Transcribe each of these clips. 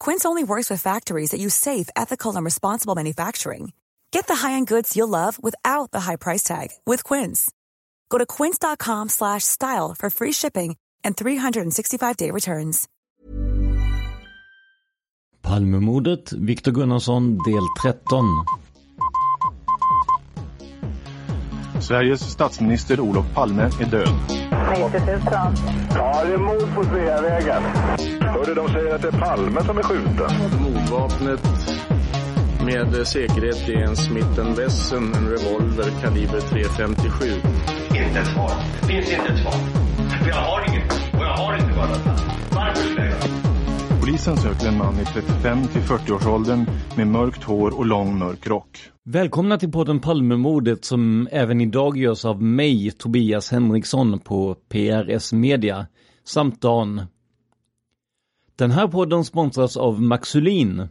Quince only works with factories that use safe, ethical, and responsible manufacturing. Get the high-end goods you'll love without the high price tag with Quince. Go to quince.com slash style for free shipping and 365-day returns. Palmemordet, Viktor Gunnarsson, del 13. Sveriges statsminister Olof Palme är död. 90 000. Ja, det är mord på Sveavägen. Hörde de säger att det är Palme som är skjuten. Mordvapnet med säkerhet är en Smith Wesson, en revolver kaliber .357. Inte ett svar. Det finns inte ett svar. För jag har inget. Och jag har inte varit Polisen söker en man i 35 till 40-årsåldern med mörkt hår och lång mörk rock. Välkomna till podden Palmemordet som även idag görs av mig, Tobias Henriksson på PRS Media, samt Dan. Den här podden sponsras av Maxulin.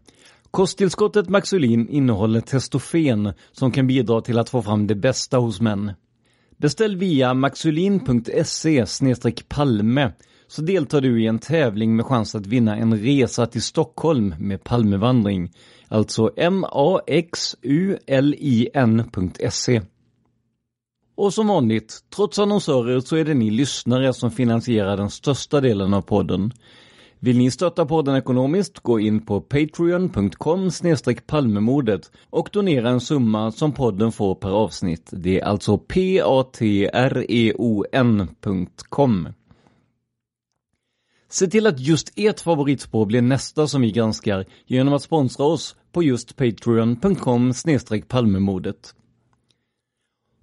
Kosttillskottet Maxulin innehåller testofen som kan bidra till att få fram det bästa hos män. Beställ via maxulin.se palme så deltar du i en tävling med chans att vinna en resa till Stockholm med Palmevandring. Alltså maxulin.se. Och som vanligt, trots annonsörer så är det ni lyssnare som finansierar den största delen av podden. Vill ni stötta podden ekonomiskt, gå in på patreon.com palmemordet och donera en summa som podden får per avsnitt. Det är alltså p-a-t-r-e-o-n.com. Se till att just ert favoritspår blir nästa som vi granskar genom att sponsra oss på just patreon.com palmemodet.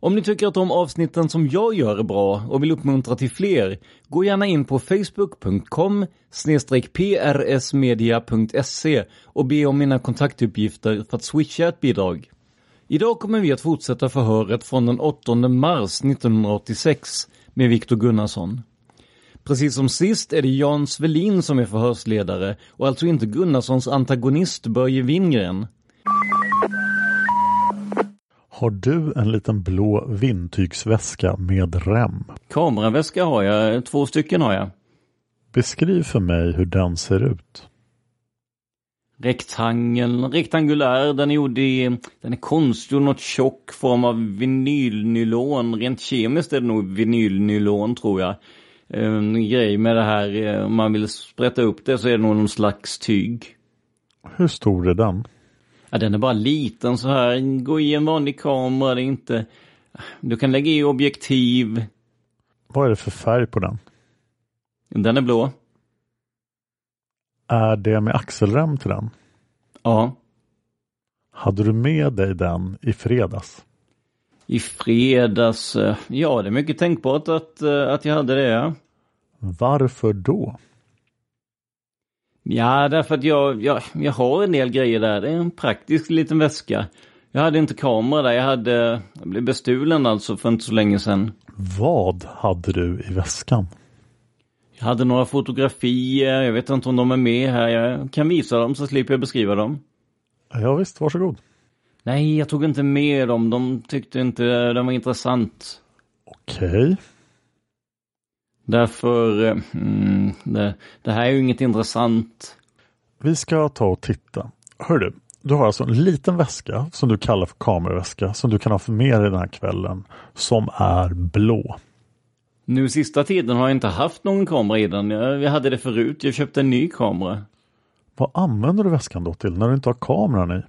Om ni tycker att de avsnitten som jag gör är bra och vill uppmuntra till fler, gå gärna in på facebook.com prsmedia.se och be om mina kontaktuppgifter för att swisha ett bidrag. Idag kommer vi att fortsätta förhöret från den 8 mars 1986 med Viktor Gunnarsson. Precis som sist är det Jan Svelin som är förhörsledare och alltså inte Gunnarssons antagonist Börje Wingren. Har du en liten blå vindtygsväska med rem? Kameraväska har jag, två stycken har jag. Beskriv för mig hur den ser ut. Rektangeln, rektangulär, den är gjord i, den är konstgjord, något tjock form av vinylnylon. Rent kemiskt är det nog vinylnylon tror jag. En grej med det här, om man vill sprätta upp det så är det nog någon slags tyg. Hur stor är den? Ja, den är bara liten så här, gå i en vanlig kamera, det är inte... Du kan lägga i objektiv. Vad är det för färg på den? Den är blå. Är det med axelrem till den? Ja. Hade du med dig den i fredags? I fredags? Ja, det är mycket tänkbart att, att jag hade det. Varför då? Ja, därför att jag, jag, jag har en del grejer där. Det är en praktisk liten väska. Jag hade inte kamera där. Jag hade, jag blev bestulen alltså för inte så länge sedan. Vad hade du i väskan? Jag hade några fotografier. Jag vet inte om de är med här. Jag kan visa dem så slipper jag beskriva dem. Ja, visst, varsågod. Nej, jag tog inte med dem. De tyckte inte den var intressant. Okej. Därför, eh, mm, det, det här är ju inget intressant. Vi ska ta och titta. Hör du, du har alltså en liten väska som du kallar för kameraväska som du kan ha med dig den här kvällen som är blå. Nu sista tiden har jag inte haft någon kamera i den. Jag, jag hade det förut. Jag köpte en ny kamera. Vad använder du väskan då till när du inte har kameran i?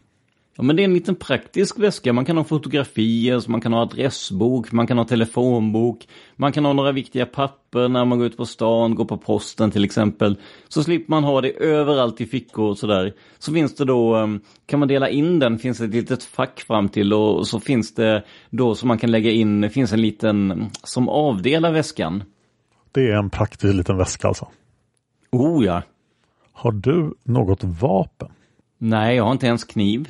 Ja men det är en liten praktisk väska. Man kan ha fotografier, man kan ha adressbok, man kan ha telefonbok. Man kan ha några viktiga papper när man går ut på stan, går på posten till exempel. Så slipper man ha det överallt i fickor och sådär. Så finns det då, ehm, kan man dela in den, finns det ett litet fack fram till och så finns det då som man kan lägga in, det finns en liten som avdelar väskan. Det är en praktisk liten väska alltså? Oh ja. Har du något vapen? Nej, jag har inte ens kniv.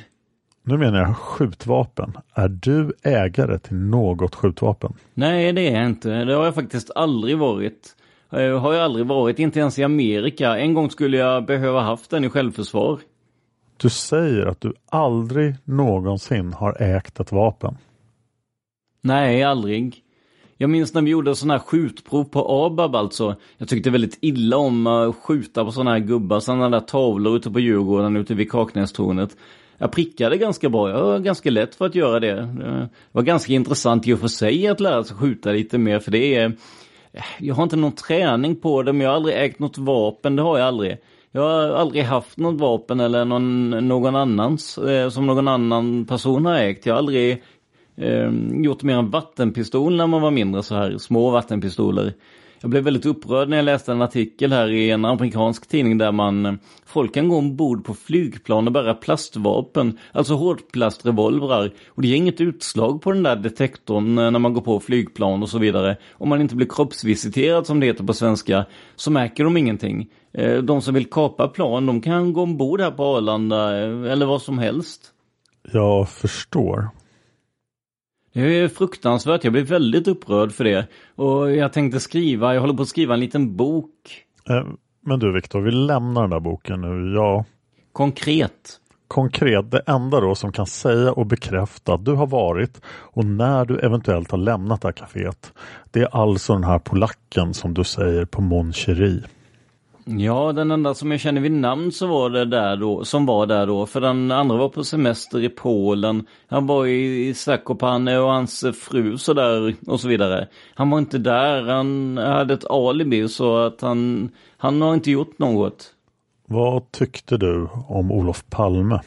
Nu menar jag skjutvapen. Är du ägare till något skjutvapen? Nej, det är jag inte. Det har jag faktiskt aldrig varit. Jag har jag aldrig varit, inte ens i Amerika. En gång skulle jag behöva haft den i självförsvar. Du säger att du aldrig någonsin har ägt ett vapen? Nej, aldrig. Jag minns när vi gjorde sådana här skjutprov på ABAB alltså. Jag tyckte väldigt illa om att skjuta på sådana här gubbar, sådana där tavlor ute på Djurgården ute vid Kaknästornet jag prickade ganska bra. Jag var ganska lätt för att göra det. Det var ganska intressant i och för sig att lära sig skjuta lite mer för det är... Jag har inte någon träning på det men jag har aldrig ägt något vapen, det har jag aldrig. Jag har aldrig haft något vapen eller någon, någon annans eh, som någon annan person har ägt. Jag har aldrig eh, gjort mer än vattenpistol när man var mindre så här, små vattenpistoler. Jag blev väldigt upprörd när jag läste en artikel här i en amerikansk tidning där man Folk kan gå ombord på flygplan och bära plastvapen, alltså hårdplastrevolvrar. Och det ger inget utslag på den där detektorn eh, när man går på flygplan och så vidare. Om man inte blir kroppsvisiterad som det heter på svenska, så märker de ingenting. Eh, de som vill kapa plan, de kan gå ombord här på Arlanda eh, eller vad som helst. Jag förstår. Det är fruktansvärt, jag blev väldigt upprörd för det. Och jag tänkte skriva, jag håller på att skriva en liten bok. Eh, men du Viktor, vi lämnar den där boken nu. Ja. Konkret. Konkret, det enda då som kan säga och bekräfta att du har varit och när du eventuellt har lämnat det här kaféet. Det är alltså den här polacken som du säger på Mon Cherie. Ja, den enda som jag känner vid namn så var det där då, som var där då. För den andra var på semester i Polen. Han var i Zakopane och hans fru så där och så vidare. Han var inte där, han hade ett alibi så att han, han har inte gjort något. Vad tyckte du om Olof Palme?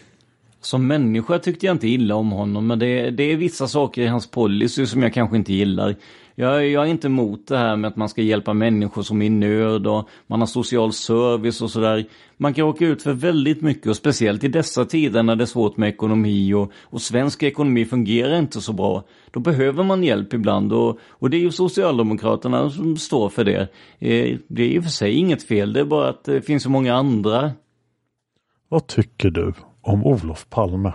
Som människa tyckte jag inte illa om honom, men det, det är vissa saker i hans policy som jag kanske inte gillar. Jag, jag, är inte emot det här med att man ska hjälpa människor som är i nöd och man har social service och sådär. Man kan råka ut för väldigt mycket och speciellt i dessa tider när det är svårt med ekonomi och, och svensk ekonomi fungerar inte så bra. Då behöver man hjälp ibland och, och det är ju Socialdemokraterna som står för det. Eh, det är i och för sig inget fel, det är bara att det finns så många andra. Vad tycker du om Olof Palme?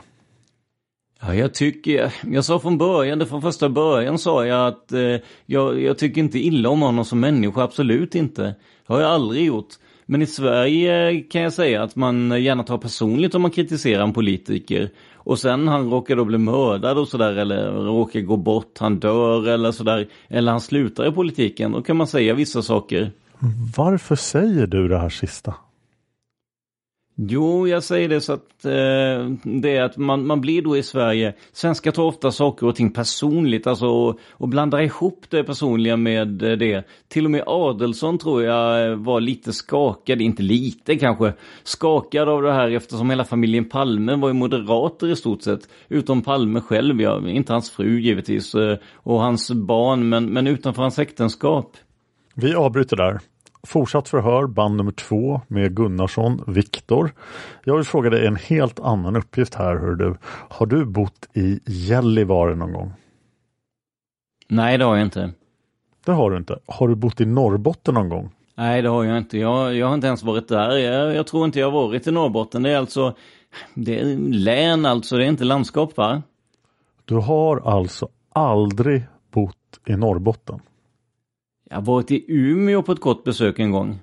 Ja, jag tycker, jag sa från början, från första början sa jag att eh, jag, jag tycker inte illa om honom som människa, absolut inte. Det har jag aldrig gjort. Men i Sverige kan jag säga att man gärna tar personligt om man kritiserar en politiker. Och sen han råkar då bli mördad och sådär eller råkar gå bort, han dör eller sådär. Eller han slutar i politiken, då kan man säga vissa saker. Varför säger du det här sista? Jo, jag säger det så att eh, det är att man, man blir då i Sverige, svenskar tar ofta saker och ting personligt, alltså och, och blandar ihop det personliga med eh, det. Till och med Adelsson tror jag eh, var lite skakad, inte lite kanske, skakad av det här eftersom hela familjen Palme var ju moderater i stort sett. Utom Palme själv, ja, inte hans fru givetvis, eh, och hans barn, men, men utanför hans äktenskap. Vi avbryter där. Fortsatt förhör, band nummer två med Gunnarsson, Viktor. Jag vill fråga dig en helt annan uppgift här. Hör du. Har du bott i Gällivare någon gång? Nej, det har jag inte. Det har du inte. Har du bott i Norrbotten någon gång? Nej, det har jag inte. Jag, jag har inte ens varit där. Jag, jag, tror inte jag har varit i Norrbotten. Det är alltså det är län alltså, det är inte landskap va? Du har alltså aldrig bott i Norrbotten? Jag har varit i Umeå på ett gott besök en gång.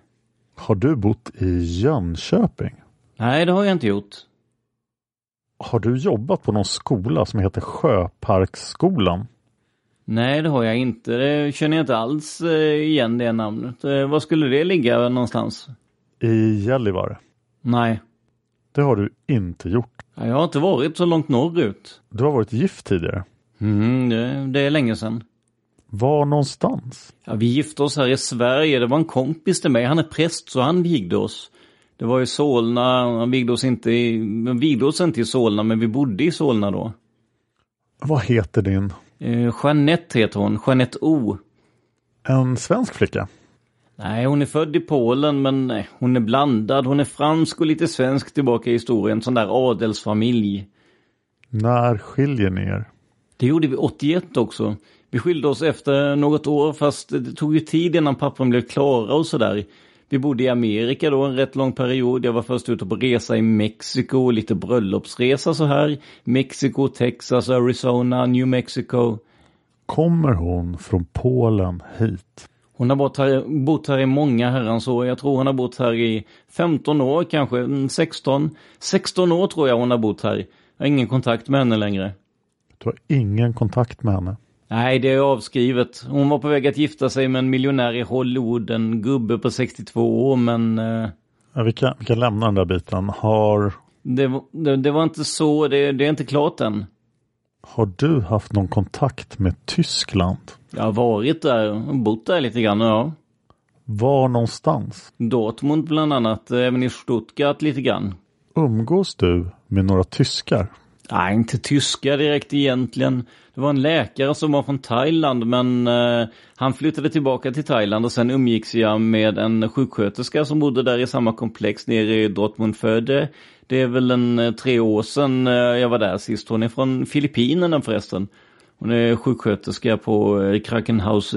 Har du bott i Jönköping? Nej, det har jag inte gjort. Har du jobbat på någon skola som heter Sjöparksskolan? Nej, det har jag inte. Det känner jag inte alls eh, igen det namnet. Eh, var skulle det ligga någonstans? I Gällivare? Nej. Det har du inte gjort. Jag har inte varit så långt norrut. Du har varit gift tidigare? Mm, det, det är länge sedan. Var någonstans? Ja, vi gifte oss här i Sverige. Det var en kompis till mig. Han är präst så han vigde oss. Det var i Solna. Han vigde oss inte i, han vigde oss inte i Solna men vi bodde i Solna då. Vad heter din? Eh, Jeanette heter hon. Jeanette O. En svensk flicka? Nej, hon är född i Polen men nej, hon är blandad. Hon är fransk och lite svensk tillbaka i historien. Sån där adelsfamilj. När skiljer ni er? Det gjorde vi 81 också. Vi skilde oss efter något år fast det tog ju tid innan pappan blev klara och sådär. Vi bodde i Amerika då en rätt lång period. Jag var först ute på resa i Mexiko, lite bröllopsresa så här. Mexiko, Texas, Arizona, New Mexico. Kommer hon från Polen hit? Hon har bott här, bott här i många herrans år. Jag tror hon har bott här i 15 år, kanske 16. 16 år tror jag hon har bott här. Jag har ingen kontakt med henne längre. Du har ingen kontakt med henne? Nej, det är avskrivet. Hon var på väg att gifta sig med en miljonär i Hollywood, en gubbe på 62 år, men... Eh, ja, vi, kan, vi kan lämna den där biten. Har... Det, det, det var inte så, det, det är inte klart än. Har du haft någon kontakt med Tyskland? Jag har varit där och bott där lite grann, ja. Var någonstans? Dortmund bland annat, även i Stuttgart lite grann. Umgås du med några tyskar? Nej, inte tyska direkt egentligen. Det var en läkare som var från Thailand men eh, han flyttade tillbaka till Thailand och sen umgicks jag med en sjuksköterska som bodde där i samma komplex nere i Dortmund födde. Det är väl en eh, tre år sedan eh, jag var där sist. Hon är från Filippinerna förresten. Hon är sjuksköterska på eh, Krakenhaus.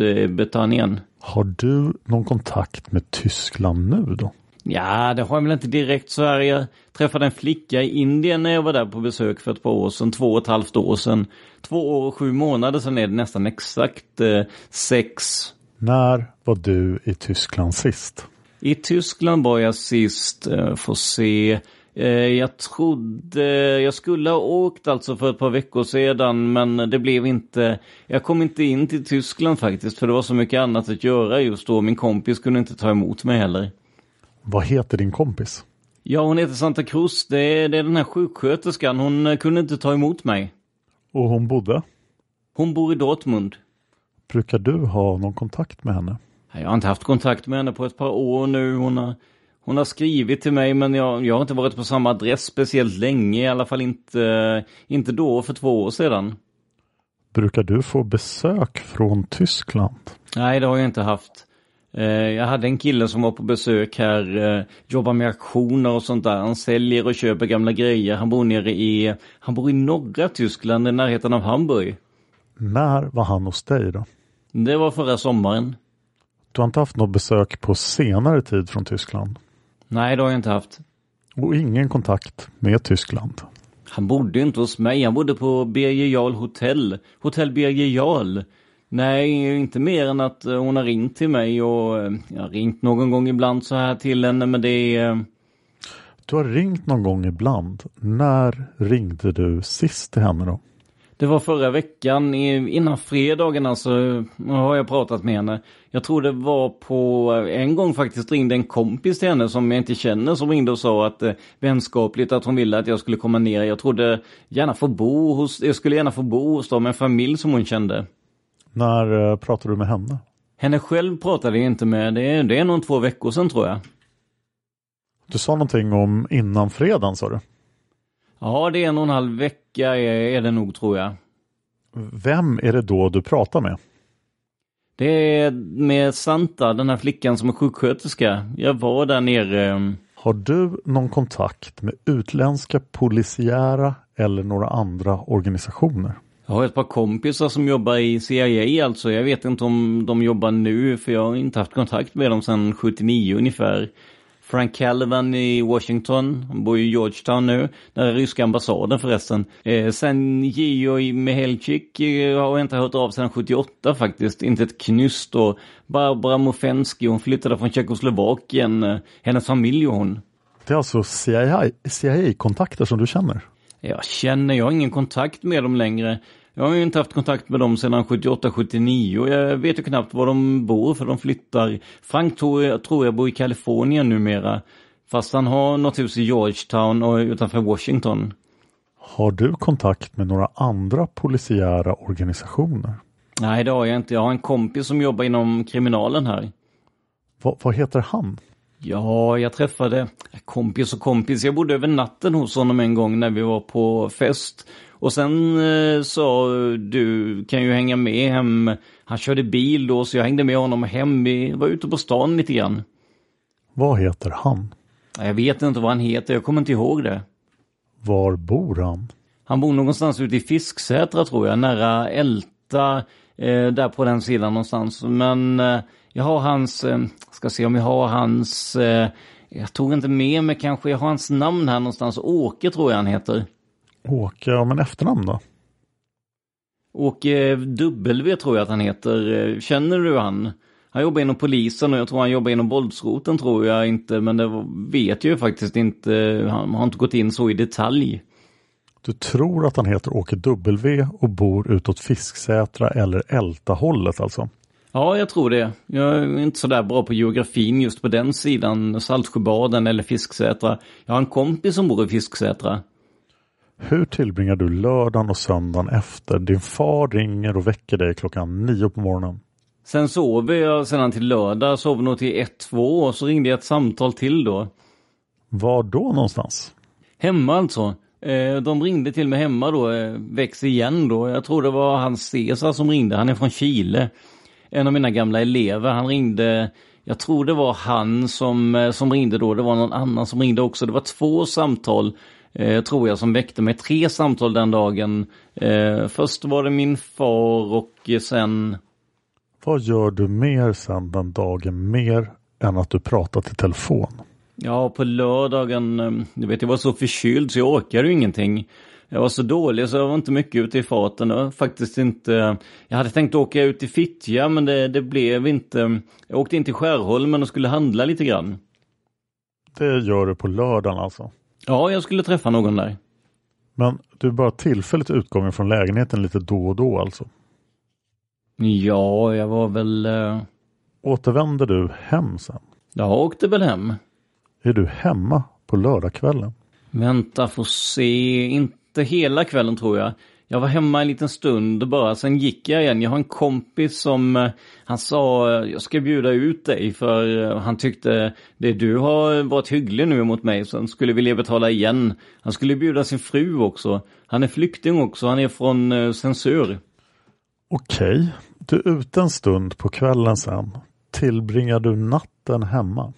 Har du någon kontakt med Tyskland nu då? Ja, det har jag väl inte direkt så här. Jag träffade en flicka i Indien när jag var där på besök för ett par år sedan, två och ett halvt år sedan. Två år och sju månader sedan är det nästan exakt eh, sex. När var du i Tyskland sist? I Tyskland var jag sist, eh, får se. Eh, jag trodde, jag skulle ha åkt alltså för ett par veckor sedan men det blev inte, jag kom inte in till Tyskland faktiskt för det var så mycket annat att göra just då. Min kompis kunde inte ta emot mig heller. Vad heter din kompis? Ja, hon heter Santa Cruz. Det är, det är den här sjuksköterskan. Hon eh, kunde inte ta emot mig. Och hon bodde? Hon bor i Dortmund. Brukar du ha någon kontakt med henne? Jag har inte haft kontakt med henne på ett par år nu. Hon har, hon har skrivit till mig men jag, jag har inte varit på samma adress speciellt länge. I alla fall inte, inte då för två år sedan. Brukar du få besök från Tyskland? Nej, det har jag inte haft. Eh, jag hade en kille som var på besök här, eh, jobbar med auktioner och sånt där. Han säljer och köper gamla grejer. Han bor nere i, han bor i norra Tyskland i närheten av Hamburg. När var han hos dig då? Det var förra sommaren. Du har inte haft något besök på senare tid från Tyskland? Nej, det har jag inte haft. Och ingen kontakt med Tyskland? Han bodde inte hos mig, han bodde på Birger Jarl hotell. Hotell Birger Jarl. Nej, inte mer än att eh, hon har ringt till mig och eh, jag har ringt någon gång ibland så här till henne men det är... Du har ringt någon gång ibland. När ringde du sist till henne då? Det var förra veckan, innan fredagen alltså, har jag pratat med henne. Jag tror det var på, en gång faktiskt ringde en kompis till henne som jag inte känner som ringde och sa att eh, vänskapligt att hon ville att jag skulle komma ner. Jag trodde gärna få bo hos, jag skulle gärna få bo hos dem, en familj som hon kände. När eh, pratade du med henne? Henne själv pratade jag inte med, det är, det är nog två veckor sedan tror jag. Du sa någonting om innan fredagen sa du? Ja, det är en och en halv vecka är, är det nog tror jag. Vem är det då du pratar med? Det är med Santa, den här flickan som är sjuksköterska. Jag var där nere. Har du någon kontakt med utländska polisiära eller några andra organisationer? Jag har ett par kompisar som jobbar i CIA alltså. Jag vet inte om de jobbar nu för jag har inte haft kontakt med dem sedan 79 ungefär. Frank Caliban i Washington, han bor i Georgetown nu, där är ryska ambassaden förresten. Eh, sen Georg Mihelchik eh, har jag inte hört av sedan 78 faktiskt, inte ett knyst och Barbara Mofensky, hon flyttade från Tjeckoslovakien, eh, hennes familj och hon. Det är alltså CIA-kontakter CIA som du känner? Jag känner, jag har ingen kontakt med dem längre. Jag har ju inte haft kontakt med dem sedan 78-79 jag vet ju knappt var de bor för de flyttar. Frank tror jag, tror jag bor i Kalifornien numera. Fast han har något hus i Georgetown och utanför Washington. Har du kontakt med några andra polisiära organisationer? Nej, det har jag inte. Jag har en kompis som jobbar inom kriminalen här. Va, vad heter han? Ja, jag träffade kompis och kompis. Jag bodde över natten hos honom en gång när vi var på fest. Och sen eh, sa du kan ju hänga med hem. Han körde bil då så jag hängde med honom hem. Vi var ute på stan lite grann. Vad heter han? Jag vet inte vad han heter, jag kommer inte ihåg det. Var bor han? Han bor någonstans ute i Fisksätra tror jag, nära Älta, eh, där på den sidan någonstans. Men eh, jag har hans, eh, ska se om jag har hans, eh, jag tog inte med mig kanske, jag har hans namn här någonstans, Åke tror jag han heter. Åke, ja men efternamn då? Åke W tror jag att han heter, känner du han? Han jobbar inom polisen och jag tror han jobbar inom våldsroten tror jag inte, men det vet jag ju faktiskt inte. Han har inte gått in så i detalj. Du tror att han heter Åke W och bor utåt Fisksätra eller Älta-hållet alltså? Ja, jag tror det. Jag är inte så där bra på geografin just på den sidan, Saltsjöbaden eller Fisksätra. Jag har en kompis som bor i Fisksätra. Hur tillbringar du lördagen och söndagen efter din far ringer och väcker dig klockan nio på morgonen? Sen sover jag sedan till lördag, sov nog till ett, två och så ringde jag ett samtal till då. Var då någonstans? Hemma alltså. Eh, de ringde till mig hemma då, eh, väcks igen då. Jag tror det var hans Cesar som ringde, han är från Chile. En av mina gamla elever, han ringde, jag tror det var han som, eh, som ringde då, det var någon annan som ringde också. Det var två samtal, tror jag, som väckte mig. Tre samtal den dagen. Först var det min far och sen vad gör du mer sen den dagen mer än att du pratar i telefon? Ja, på lördagen, eh, du vet jag var så förkyld så jag orkade ju ingenting. Jag var så dålig så jag var inte mycket ute i farten. Jag faktiskt inte... Jag hade tänkt åka ut i Fittja men det, det blev inte... Jag åkte in till Skärholmen och skulle handla lite grann. Det gör du på lördagen alltså? Ja, jag skulle träffa någon där. Men du är bara tillfälligt utgången från lägenheten lite då och då alltså? Ja, jag var väl... Uh... Återvände du hem sen? Jag åkte väl hem. Är du hemma på lördagskvällen? Vänta, får se. Inte hela kvällen tror jag. Jag var hemma en liten stund bara, sen gick jag igen. Jag har en kompis som, eh, han sa, eh, jag ska bjuda ut dig för eh, han tyckte, det du har varit hygglig nu mot mig, så han skulle vilja betala igen. Han skulle bjuda sin fru också. Han är flykting också, han är från Censur. Okej, du är ute en stund på kvällen sen. Tillbringar du natten hemma?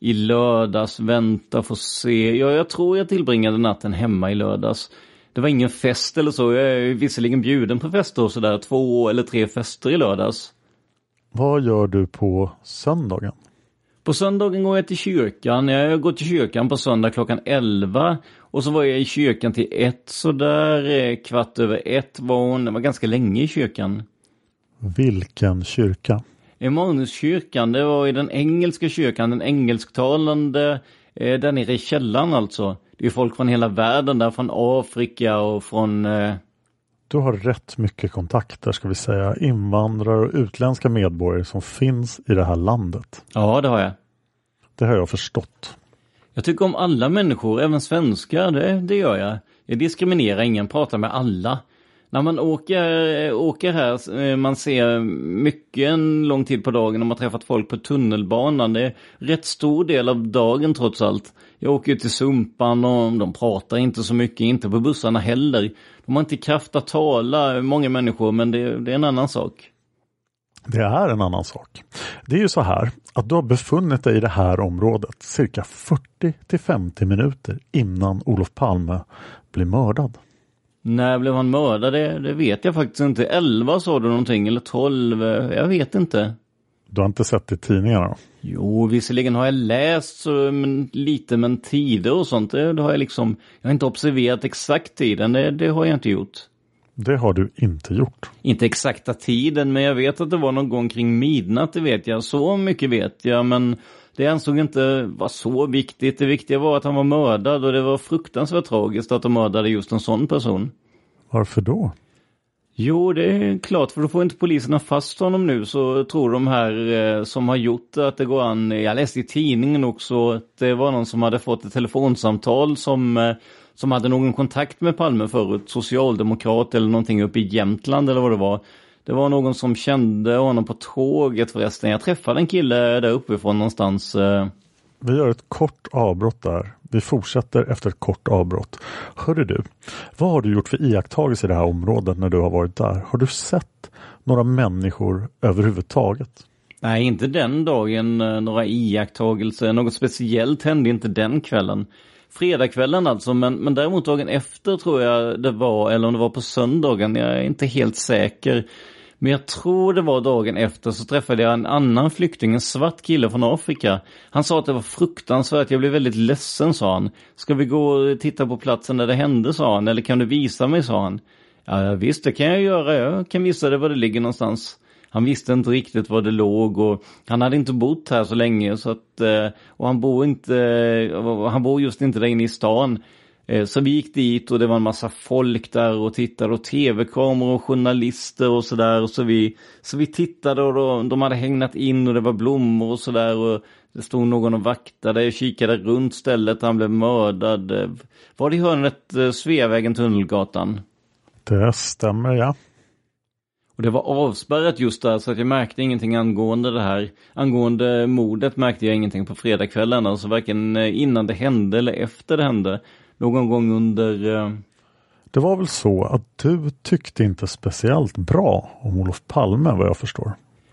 I lördags, vänta få se. Ja, jag tror jag tillbringade natten hemma i lördags. Det var ingen fest eller så. Jag är visserligen bjuden på fester och sådär. Två eller tre fester i lördags. Vad gör du på söndagen? På söndagen går jag till kyrkan. Jag går till kyrkan på söndag klockan 11. Och så var jag i kyrkan till ett sådär, eh, kvart över ett var hon. Det var ganska länge i kyrkan. Vilken kyrka? Emanuskyrkan, det var i den engelska kyrkan, den engelsktalande, eh, där nere i källaren alltså. Det är folk från hela världen där, från Afrika och från... Eh... Du har rätt mycket kontakter, ska vi säga, invandrare och utländska medborgare som finns i det här landet. Ja, det har jag. Det har jag förstått. Jag tycker om alla människor, även svenskar, det, det gör jag. Jag diskriminerar ingen, pratar med alla. När man åker, åker här, eh, man ser mycket en lång tid på dagen och man träffat folk på tunnelbanan. Det är rätt stor del av dagen trots allt. Jag åker till Sumpan och de pratar inte så mycket, inte på bussarna heller. De har inte kraft att tala, många människor, men det, det är en annan sak. Det är en annan sak. Det är ju så här att du har befunnit dig i det här området cirka 40 till 50 minuter innan Olof Palme blir mördad. När blev han mördad? Det, det vet jag faktiskt inte. 11 sa du någonting, eller 12? Jag vet inte. Du har inte sett det i tidningarna? Jo, visserligen har jag läst men, lite, men tider och sånt, det, det, har jag liksom... Jag har inte observerat exakt tiden, det, det har jag inte gjort. Det har du inte gjort. Inte exakta tiden, men jag vet att det var någon gång kring midnatt, det vet jag. Så mycket vet jag, men Det ansåg inte vara så viktigt. Det viktiga var att han var mördad och det var fruktansvärt tragiskt att de mördade just en sån person. Varför då? Jo, det är klart, för då får inte poliserna fast honom nu så tror de här eh, som har gjort att det går an. Jag läste i tidningen också att det var någon som hade fått ett telefonsamtal som, eh, som hade någon kontakt med Palme förut, socialdemokrat eller någonting uppe i Jämtland eller vad det var. Det var någon som kände honom på tåget förresten. Jag träffade en kille där uppifrån någonstans. Eh. Vi gör ett kort avbrott där. Vi fortsätter efter ett kort avbrott. Hörru du, vad har du gjort för iakttagelse i det här området när du har varit där? Har du sett några människor överhuvudtaget? Nej, inte den dagen. eh, Några iakttagelser. Något speciellt hände inte den kvällen. Fredagskvällen alltså, men, men däremot dagen efter tror jag det var, eller om det var på söndagen, jag är inte helt säker. Men jag tror det var dagen efter så träffade jag en annan flykting, en svart kille från Afrika. Han sa att det var fruktansvärt, jag blev väldigt ledsen sa han. Ska vi gå och titta på platsen där det hände sa han, eller kan du visa mig sa han. Ja visst det kan jag göra, jag kan visa dig var det ligger någonstans. Han visste inte riktigt var det låg och han hade inte bott här så länge så att eh, och han bor inte, eh, han bor just inte där inne i stan. Eh, Så vi gick dit och det var en massa folk där och tittade och tv-kameror och journalister och sådär. Så vi, så vi tittade och då, de hade hägnat in och det var blommor och sådär. Och det stod någon och vaktade. Jag kikade runt stället han blev mördad. Eh, Var det i hörnet eh, Sveavägen, Tunnelgatan? Det stämmer ja. Och det var avspärrat just där så att jag märkte ingenting angående det här. Angående mordet märkte jag ingenting på fredagskvällen. Alltså varken innan det hände eller efter det hände. Någon gång under... eh, Det var väl så att du tyckte inte speciellt bra om Olof Palme vad jag förstår.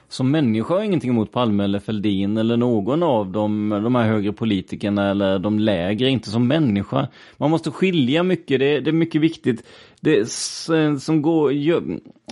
Som människa har ingenting emot Palme eller Fälldin eller någon av dem, de här högre politikerna eller de lägre, inte som människa. Man måste skilja mycket, det, det är mycket viktigt. Det som går, gör,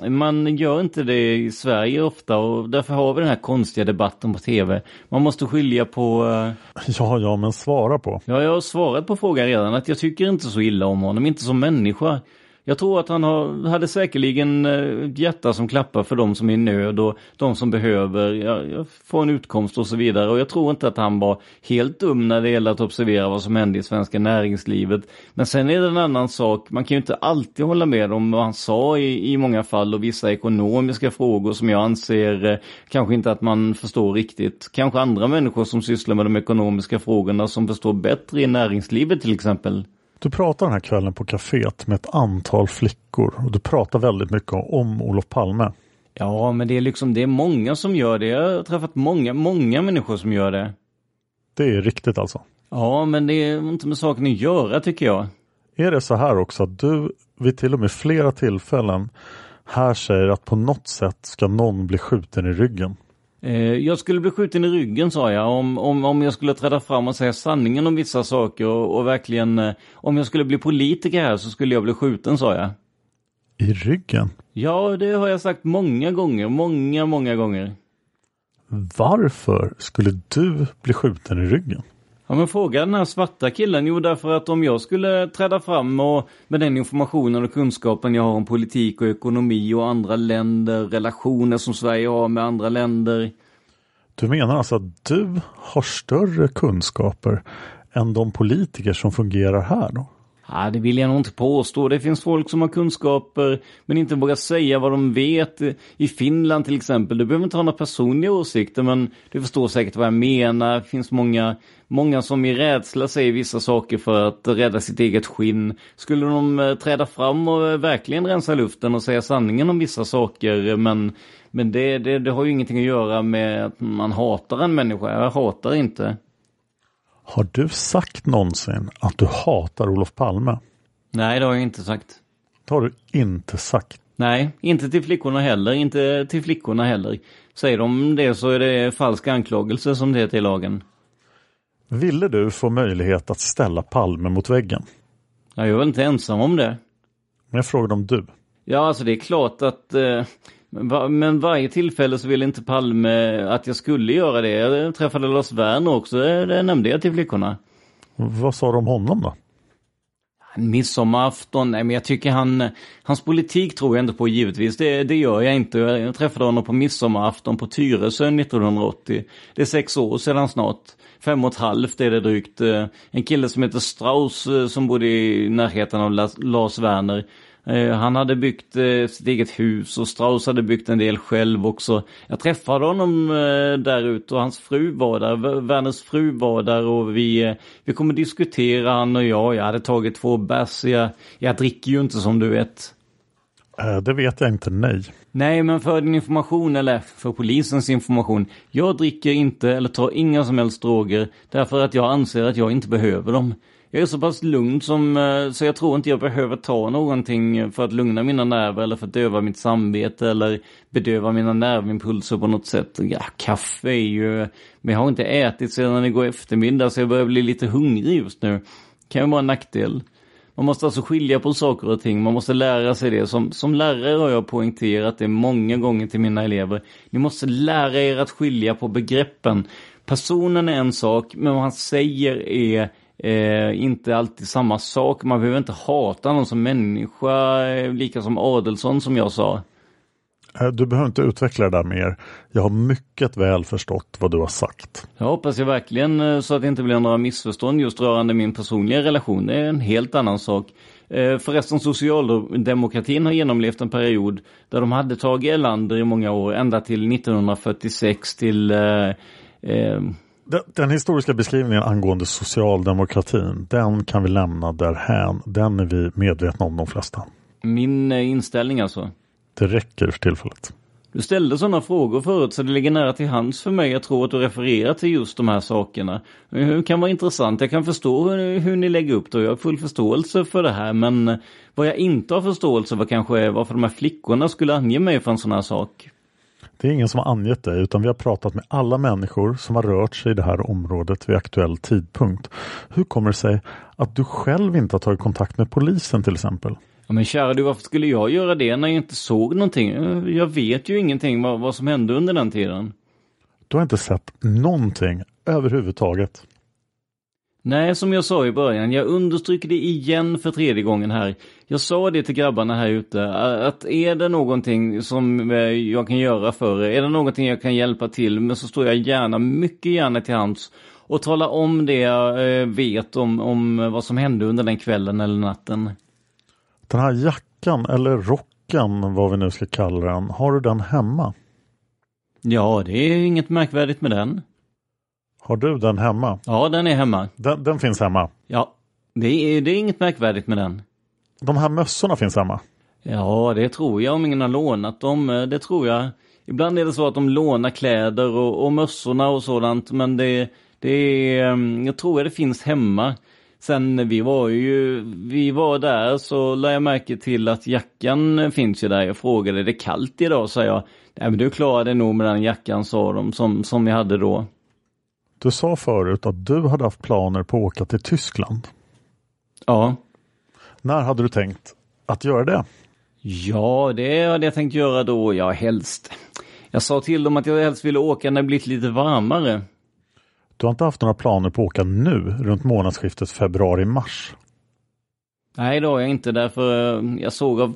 man gör inte det i Sverige ofta och därför har vi den här konstiga debatten på tv. Man måste skilja på... eh, Ja, ja, men svara på. Ja, jag har svarat på frågan redan att jag tycker inte så illa om honom, inte som människa. Jag tror att han har, hade säkerligen eh, ett hjärta som klappar för de som är i nöd och de som behöver ja, få en utkomst och så vidare. Och jag tror inte att han var helt dum när det gäller att observera vad som hände i svenska näringslivet. Men sen är det en annan sak, man kan ju inte alltid hålla med om vad han sa i, i många fall och vissa ekonomiska frågor som jag anser eh, kanske inte att man förstår riktigt. Kanske andra människor som sysslar med de ekonomiska frågorna som förstår bättre i näringslivet till exempel. Du pratar den här kvällen på kaféet med ett antal flickor och du pratar väldigt mycket om Olof Palme. Ja, men det är liksom, det är många som gör det. Jag har träffat många, många människor som gör det. Det är riktigt alltså. Ja, men det är inte med saken att göra tycker jag. Är det så här också att du vid till och med flera tillfällen här säger att på något sätt ska någon bli skjuten i ryggen? Eh, Jag skulle bli skjuten i ryggen sa jag om, om, om jag skulle träda fram och säga sanningen om vissa saker och, och verkligen eh, om jag skulle bli politiker här så skulle jag bli skjuten sa jag. I ryggen? Ja, det har jag sagt många gånger, många, många gånger. Varför skulle du bli skjuten i ryggen? Ja men fråga den här svarta killen. Jo därför att om jag skulle träda fram och med den informationen och kunskapen jag har om politik och ekonomi och andra länder, relationer som Sverige har med andra länder. Du menar alltså att du har större kunskaper än de politiker som fungerar här då? Ja, det vill jag nog inte påstå. Det finns folk som har kunskaper men inte vågar säga vad de vet. I Finland till exempel, du behöver inte ha några personliga åsikter men du förstår säkert vad jag menar. Det finns många, många som i rädsla säger vissa saker för att rädda sitt eget skinn. Skulle de eh, träda fram och eh, verkligen rensa luften och säga sanningen om vissa saker men, men det, det, det har ju ingenting att göra med att man hatar en människa. Jag hatar inte. Har du sagt någonsin att du hatar Olof Palme? Nej, det har jag inte sagt. Det har du inte sagt. Nej, inte till flickorna heller. Inte till flickorna heller. Säger de det så är det falsk anklagelse som det heter i lagen. Ville du få möjlighet att ställa Palme mot väggen? Ja, jag är väl inte ensam om det. Men jag frågade om du. Ja, alltså det är klart att... Eh, men varje tillfälle så ville inte Palme att jag skulle göra det. Jag träffade Lars Werner också, det, det nämnde jag till flickorna. Vad sa du om honom då? Midsommarafton, nej men jag tycker han, hans politik tror jag inte på givetvis, det, det gör jag inte. Jag träffade honom på midsommarafton på Tyresö 1980. Det är sex år sedan snart. Fem och ett halvt är det drygt. En kille som heter Strauss som bodde i närheten av Lars Werner. Eh, han hade byggt eh, sitt eget hus och Strauss hade byggt en del själv också. Jag träffade honom eh, där ute och hans fru var där, Werners fru var där och vi, vi kommer diskutera han och jag. Jag hade tagit två bärs, jag, jag dricker ju inte som du vet. Det vet jag inte, nej. Nej, men för din information, eller för polisens information. Jag dricker inte eller tar inga som helst droger därför att jag anser att jag inte behöver dem. Jag är så pass lugn som, eh, så jag tror inte jag behöver ta någonting för att lugna mina nerver eller för att döva mitt samvete eller bedöva mina nervimpulser på något sätt. Ja, kaffe är ju, men jag har inte ätit sedan igår eftermiddag så jag börjar bli lite hungrig just nu. Det Kan ju vara en nackdel. Man måste alltså skilja på saker och ting, man måste lära sig det. Som, som lärare har jag poängterat det många gånger till mina elever. Ni måste lära er att skilja på begreppen. Personen är en sak, men vad han säger är eh, inte alltid samma sak. Man behöver inte hata någon som människa, eh, lika som Adelsson som jag sa. Eh, du behöver inte utveckla det där mer. Jag har mycket väl förstått vad du har sagt. Jag hoppas jag verkligen eh, så att det inte blir några missförstånd just rörande min personliga relation. Det är en helt annan sak. Förresten socialdemokratin har genomlevt en period där de hade Tage Erlander i många år, ända till 1946 till eh, eh, den, den, historiska beskrivningen angående socialdemokratin, den kan vi lämna därhän. Den är vi medvetna om de flesta. Min eh, inställning alltså? Det räcker för tillfället. Du ställde sådana frågor förut så det ligger nära till hands för mig att tro att du refererar till just de här sakerna. Det kan vara intressant, jag kan förstå hur, hur ni lägger upp det och jag har full förståelse för det här men vad jag inte har förståelse för kanske är varför de här flickorna skulle ange mig för en sån här sak. Det är ingen som har angett det utan vi har pratat med alla människor som har rört sig i det här området vid aktuell tidpunkt. Hur kommer det sig att du själv inte har tagit kontakt med polisen till exempel? Ja, men kära du, varför skulle jag göra det när jag inte såg någonting? Jag vet ju ingenting vad, vad som hände under den tiden. Du har inte sett någonting överhuvudtaget? Nej, som jag sa i början, jag understryker det igen för tredje gången här. Jag sa det till grabbarna här ute, att är det någonting som eh, jag kan göra för er, är det någonting jag kan hjälpa till med så står jag gärna, mycket gärna till hands och tala om det jag eh, vet om, om vad som hände under den kvällen eller natten. Den här jackan eller rocken, vad vi nu ska kalla den, har du den hemma? Ja, det är inget märkvärdigt med den. Har du den hemma? Ja, den är hemma. Den, den finns hemma? Ja, det är, det är inget märkvärdigt med den. De här mössorna finns hemma? Ja, det tror jag om ingen har lånat dem. Eh, det tror jag. Ibland är det så att de lånar kläder och, och mössorna och sådant, men det, det är, mm, jag tror att det finns hemma. Sen vi var ju, vi var där så lade jag märke till att jackan finns ju där. Jag frågade, är det kallt idag? sa jag. Nej men du klarade nog med den jackan sa de som, som jag hade då. Du sa förut att du hade haft planer på att åka till Tyskland. Ja. När hade du tänkt att göra det? Ja, det hade jag tänkt göra då, ja helst. Jag sa till dem att jag helst ville åka när det blivit lite varmare. Du har inte haft några planer på att åka nu, runt månadsskiftet februari-mars? Nej, det har jag inte, därför eh, jag såg av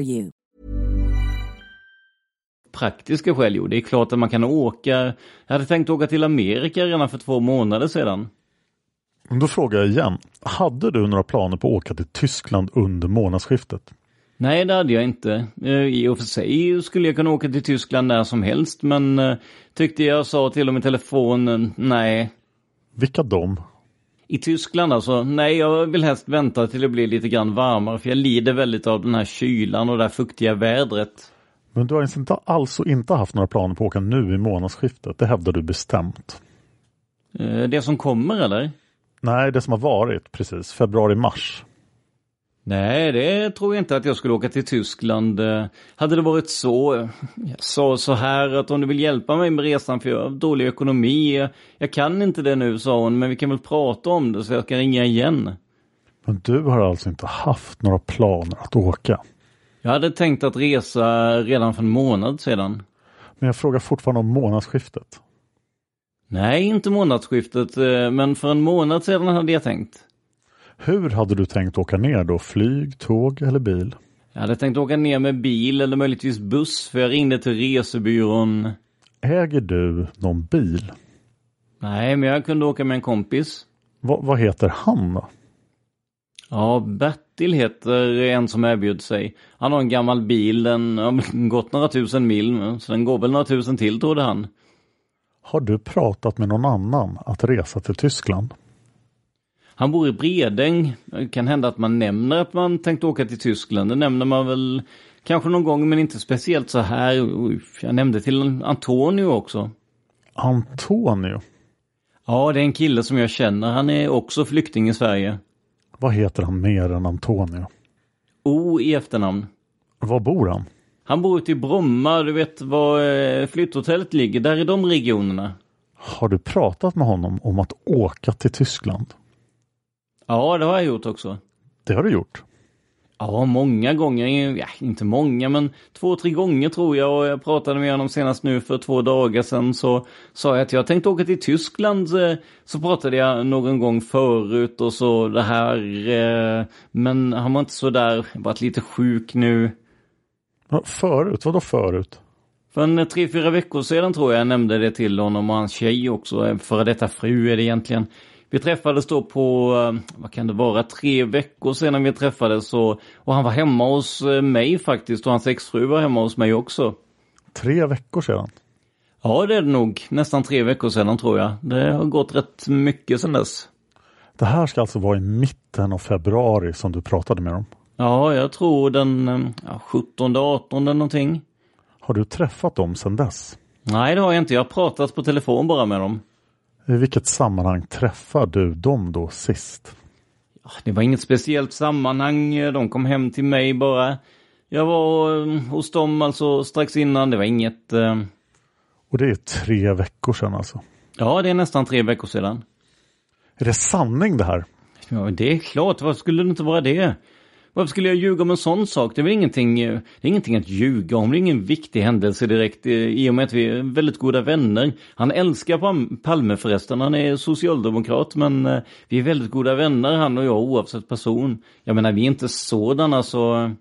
you. Praktiska skäl, jo, det är klart att man kan åka. Jag hade tänkt åka till Amerika redan för två månader sedan. Då frågar jag igen. Hade du några planer på att åka till Tyskland under månadsskiftet? Nej, det hade jag inte. Eh, I och för sig skulle jag kunna åka till Tyskland när som helst, men eh, tyckte jag sa till dem i telefonen, nej. Vilka dom? I Tyskland alltså, nej jag vill helst vänta till det blir lite grann varmare för jag lider väldigt av den här kylan och det här fuktiga vädret. Men du har inte alltså inte haft några planer på att åka nu i månadsskiftet? Det hävdar du bestämt. Eh, det som kommer eller? Nej, det som har varit precis, februari-mars. Nej, det tror jag inte att jag skulle åka till Tyskland. Eh, hade det varit så, jag sa så här att om du vill hjälpa mig med resan för jag har dålig ekonomi. Jag kan inte det nu, sa hon, men vi kan väl prata om det så jag kan ringa igen. Men du har alltså inte haft några planer att åka? Jag hade tänkt att resa redan för en månad sedan. Men jag frågar fortfarande om månadsskiftet. Nej, inte månadsskiftet, eh, men för en månad sedan hade jag tänkt. Hur hade du tänkt åka ner då? Flyg, tåg eller bil? Jag hade tänkt åka ner med bil eller möjligtvis buss för jag ringde till resebyrån. Äger du någon bil? Nej, men jag kunde åka med en kompis. Va, vad heter han då? Ja, Bertil heter en som erbjöd sig. Han har en gammal bil, den har gått några tusen mil, så den går väl några tusen till trodde han. Har du pratat med någon annan att resa till Tyskland? Han bor i Bredäng. Det kan hända att man nämner att man tänkt åka till Tyskland. Det nämner man väl kanske någon gång men inte speciellt så här. Jag nämnde till Antonio också. Antonio? Ja, det är en kille som jag känner. Han är också flykting i Sverige. Vad heter han mer än Antonio? O i efternamn. Var bor han? Han bor ute i Bromma, du vet var eh, flytthotellet ligger, där i de regionerna. Har du pratat med honom om att åka till Tyskland? Ja, det har jag gjort också. Det har du gjort? Ja, många gånger. Ja, inte många, men två, tre gånger tror jag. Och jag pratade med honom senast nu för två dagar sedan. Så sa jag att jag tänkte åka till Tyskland. Så pratade jag någon gång förut och så det här. Eh, men han var inte så där, varit lite sjuk nu. Ja, förut? Vadå förut? För en tre, fyra veckor sedan tror jag jag nämnde det till honom och hans tjej också. Före detta fru är det egentligen. Vi träffades då på, eh, vad kan det vara, tre veckor sedan vi träffades och, och han var hemma hos eh, mig faktiskt och hans exfru var hemma hos mig också. Tre veckor sedan? Ja det är det nog, nästan tre veckor sedan tror jag. Det har gått rätt mycket sedan dess. Det här ska alltså vara i mitten av februari som du pratade med dem? Ja, jag tror den eh, ja, 17, 18 någonting. Har du träffat dem sedan dess? Nej, det har jag inte. Jag har pratat på telefon bara med dem. I vilket sammanhang träffar du dem då sist? Det var inget speciellt sammanhang. De kom hem till mig bara. Jag var eh, hos dem alltså strax innan. Det var inget... Eh... Och det är tre veckor sedan alltså? Ja, det är nästan tre veckor sedan. Är det sanning det här? Ja, det är klart. Varför skulle det inte vara det? Varför skulle jag ljuga om en sån sak? Det är väl ingenting, det är ingenting att ljuga om. Det är ingen viktig händelse direkt i och med att vi är väldigt goda vänner. Han älskar Palme förresten. Han är socialdemokrat men eh, vi är väldigt goda vänner han och jag oavsett person. Jag menar vi är inte sådana så...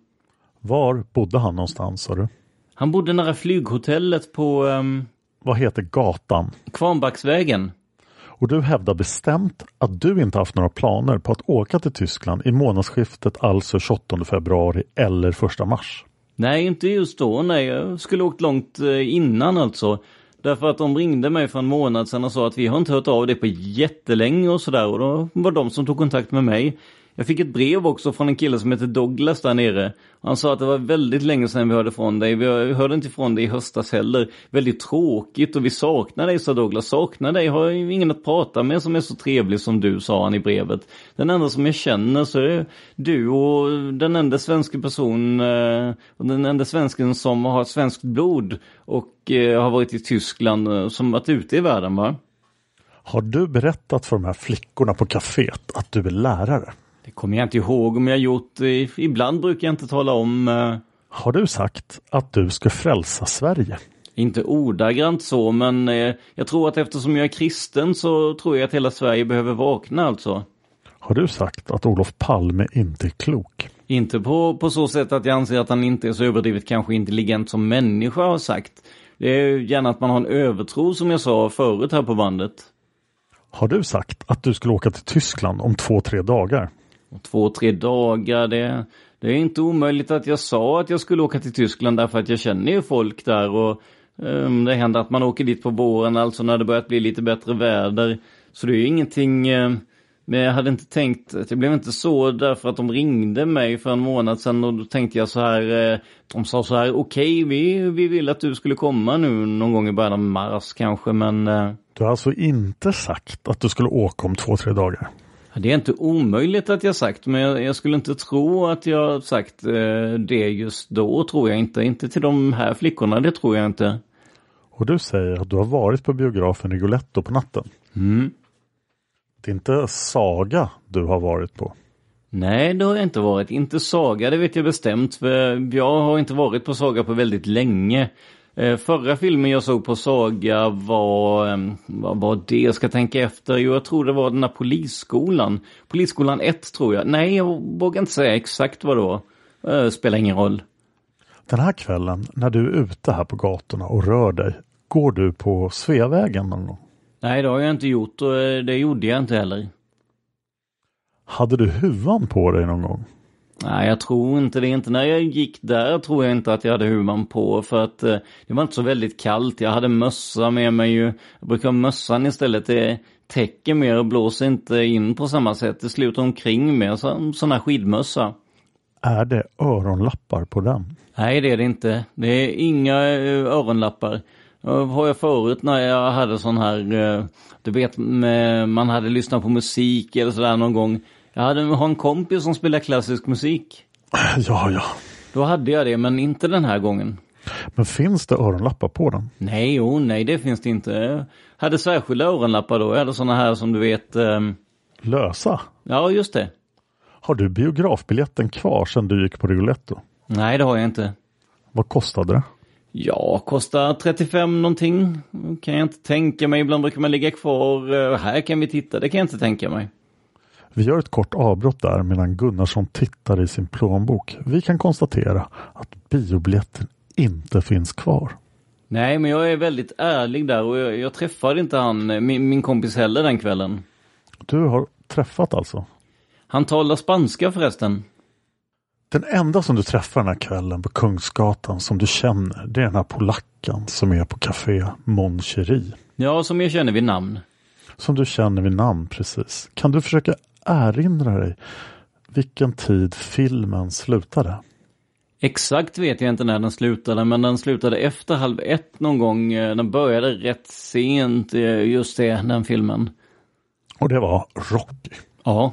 Var bodde han någonstans sa du? Han bodde nära flyghotellet på... Um... Vad heter gatan? Kvarnbacksvägen. Och du hävdar bestämt att du inte haft några planer på att åka till Tyskland i månadsskiftet, alltså 28 februari eller 1 mars. Nej, inte just då. Nej, jag skulle åkt långt eh, innan alltså. Därför att de ringde mig för en månad sedan och sa att vi har inte hört av dig på jättelänge och sådär. Och då var de som tog kontakt med mig. Jag fick ett brev också från en kille som heter Douglas där nere. Han sa att det var väldigt länge sedan vi hörde från dig. Vi hörde inte från dig i höstas heller. Väldigt tråkigt och vi saknar dig, sa Douglas. Saknar dig, har ingen att prata med som är så trevlig som du, sa han i brevet. Den enda som jag känner så är du och den enda svenska personen eh, och den enda svensken som har svenskt blod och eh, har varit i Tyskland, eh, som varit ute i världen va? Har du berättat för de här flickorna på kaféet att du är lärare? Det kommer jag inte ihåg om jag gjort. Ibland brukar jag inte tala om... Uh... Har du sagt att du ska frälsa Sverige? Inte ordagrant så, men eh, jag tror att eftersom jag är kristen så tror jag att hela Sverige behöver vakna alltså. Har du sagt att Olof Palme inte är klok? Inte på, på så sätt att jag anser att han inte är så överdrivet kanske intelligent som människa har sagt. Det är gärna att man har en övertro som jag sa förut här på bandet. Har du sagt att du skulle åka till Tyskland om två, tre dagar? Två, tre dagar. Det, det är inte omöjligt att jag sa att jag skulle åka till Tyskland därför att jag känner ju folk där och um, det händer att man åker dit på våren, alltså när det börjat bli lite bättre väder. Så det är ju ingenting, uh, men jag hade inte tänkt, det blev inte så därför att de ringde mig för en månad sedan och då tänkte jag så här, uh, de sa så här, okej okay, vi, vi vill att du skulle komma nu någon gång i början av mars kanske men... Uh... Du har alltså inte sagt att du skulle åka om två, tre dagar? Det är inte omöjligt att jag sagt, men jag, jag skulle inte tro att jag sagt eh, det just då, tror jag inte. Inte till de här flickorna, det tror jag inte. Och du säger att du har varit på biografen Rigoletto på natten? Mm. Det är inte Saga du har varit på? Nej, det har jag inte varit. Inte Saga, det vet jag bestämt. För jag har inte varit på Saga på väldigt länge. Eh, förra filmen jag såg på Saga var, vad var det, jag ska tänka efter, jo jag tror det var den här polisskolan. Polisskolan 1 tror jag, nej jag vågar inte säga exakt vad det var. Eh, spelar ingen roll. Den här kvällen när du är ute här på gatorna och rör dig, går du på Sveavägen eller något? Nej det har jag inte gjort och eh, det gjorde jag inte heller. Hade du huvan på dig någon gång? Nej, jag tror inte det. Inte när jag gick där tror jag inte att jag hade huvan på för att eh, det var inte så väldigt kallt. Jag hade mössa med mig ju. Jag brukar ha mössan istället. Det täcker mer och blåser inte in på samma sätt. Det slutar omkring med så, sån här skidmössa. Är det öronlappar på den? Nej, det är det inte. Det är inga eh, öronlappar. Har jag förut när jag hade sån här, eh, du vet, man hade lyssnat på musik eller sådär någon gång. Jag hade en kompis som spelade klassisk musik. Ja, ja. Då hade jag det, men inte den här gången. Men finns det öronlappar på den? Nej, jo, nej det finns det inte. Jag hade särskilda öronlappar då. Jag hade sådana här som du vet... Um... Lösa? Ja, just det. Har du biografbiljetten kvar sedan du gick på Rigoletto? Nej, det har jag inte. Vad kostade det? Ja, kostar 35 någonting. Kan jag inte tänka mig. Ibland brukar man ligga kvar. Uh, här kan vi titta, det kan jag inte tänka mig. Vi gör ett kort avbrott där medan Gunnarsson tittar i sin plånbok. Vi kan konstatera att biobiljetten inte finns kvar. Nej, men jag är väldigt ärlig där och jag, jag träffade inte han, min, min kompis heller den kvällen. Du har träffat alltså? Han talar spanska förresten. Den enda som du träffar den här kvällen på Kungsgatan som du känner, det är den här polacken som är på Café Mon Cherie. Ja, som jag känner vid namn. Som du känner vid namn, precis. Kan du försöka erinra dig vilken tid filmen slutade? Exakt vet jag inte när den slutade, men den slutade efter halv ett någon gång. Den började rätt sent, eh, just det, den filmen. Och det var Rocky? Ja.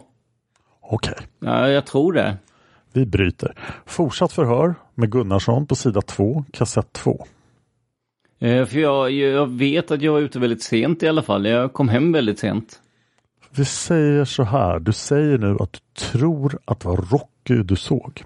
Okej. Okay. Ja, jag tror det. Vi bryter. Fortsatt förhör med Gunnarsson på sida 2, kassett 2. Eh, för jag, jag vet att jag var ute väldigt sent i alla fall. Jag kom hem väldigt sent. Vi säger så här, du säger nu att du tror att det var Rocky du såg.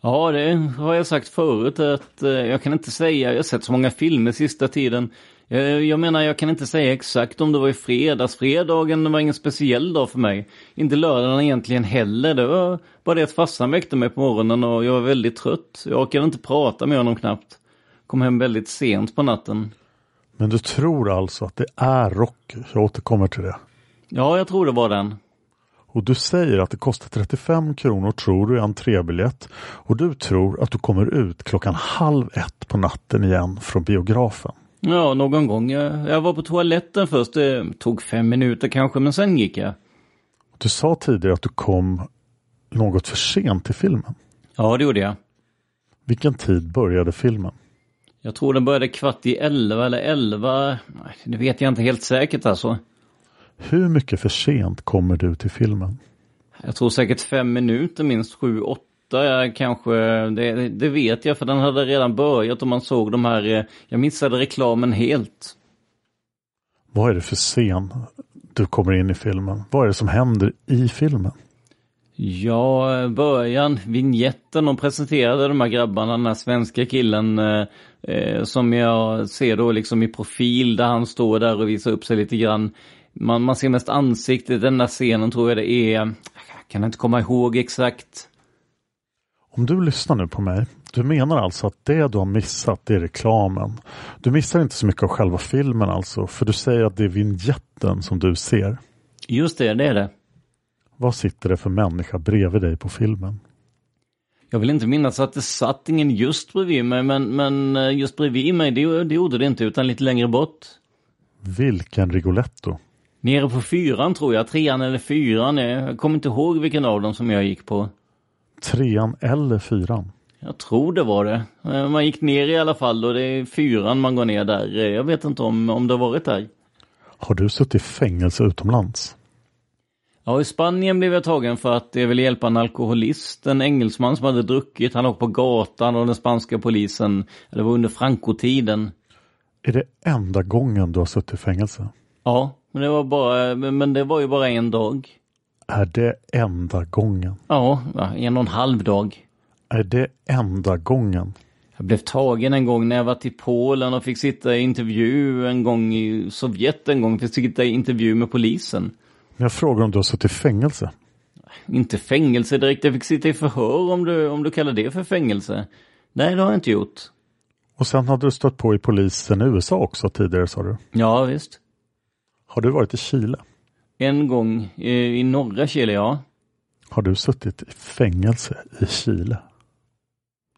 Ja, det har jag sagt förut att eh, jag kan inte säga, jag har sett så många filmer sista tiden. Jag, jag menar, jag kan inte säga exakt om det var i fredags. Fredagen var ingen speciell dag för mig. Inte lördagen egentligen heller. Det var bara det att farsan väckte mig på morgonen och jag var väldigt trött. Jag orkade inte prata med honom knappt. Kom hem väldigt sent på natten. Men du tror alltså att det är Rocky? Jag återkommer till det. Ja, jag tror det var den. och du säger att det kostar 35 kronor tror du i entrébiljett och du tror att du kommer ut klockan halv ett på natten igen från biografen. Ja, någon gång. Jag, jag var på toaletten först. Det tog fem minuter kanske, men sen gick jag. Du sa tidigare att du kom något för sent till filmen. Ja, det gjorde jag. Vilken tid började filmen? Jag tror den började kvart i elva eller elva. Nej, Det vet jag inte helt säkert alltså. Hur mycket för sent kommer du till filmen? Jag tror säkert fem minuter, minst sju, åtta kanske. Det, det vet jag för den hade redan börjat och man såg de här. eh, Jag missade reklamen helt. Vad är det för scen du kommer in i filmen? Vad är det som händer i filmen? Ja, början, vignetten, de presenterade de här grabbarna, den här svenska killen eh, eh, som jag ser då liksom i profil där han står där och visar upp sig lite grann. Man, man ser mest ansiktet, den där scenen tror jag det är, jag kan inte komma ihåg exakt. Om du lyssnar nu på mig, du menar alltså att det du har missat det är reklamen. Du missar inte så mycket av själva filmen alltså, för du säger att det är vignetten som du ser. Just det, det är det. Vad sitter det för människa bredvid dig på filmen? Jag vill inte minnas att det satt ingen just bredvid mig, men, men eh, just bredvid mig, det, det gjorde det inte, utan lite längre bort. Vilken Rigoletto? Nere på fyran tror jag, trean eller fyran, jag kommer inte ihåg vilken av dem som jag gick på. Trean eller fyran? Jag tror det var det. Eh, Man gick ner i alla fall och det är fyran man går ner där. Eh, Jag vet inte om, om det har varit där. Har du suttit i fängelse utomlands? Ja, i Spanien blev jag tagen för att jag ville hjälpa en alkoholist, en engelsman som hade druckit. Han låg på gatan och den spanska polisen, det var under Franco-tiden. Är det enda gången du har suttit i fängelse? Ja, men det var bara, men det var ju bara en dag. Är det enda gången? Ja, en och en halv dag. Är det enda gången? Jag blev tagen en gång när jag var till Polen och fick sitta i intervju en gång i Sovjet en gång. Fick sitta i intervju med polisen. Jag frågar om du har suttit i fängelse? Inte fängelse direkt, jag fick sitta i förhör om du, om du kallar det för fängelse. Nej, det har jag inte gjort. Och sen hade du stött på i polisen i USA också tidigare sa du? Ja, visst. Har du varit i Chile? En gång i, i norra Chile, ja. Har du suttit i fängelse i Chile?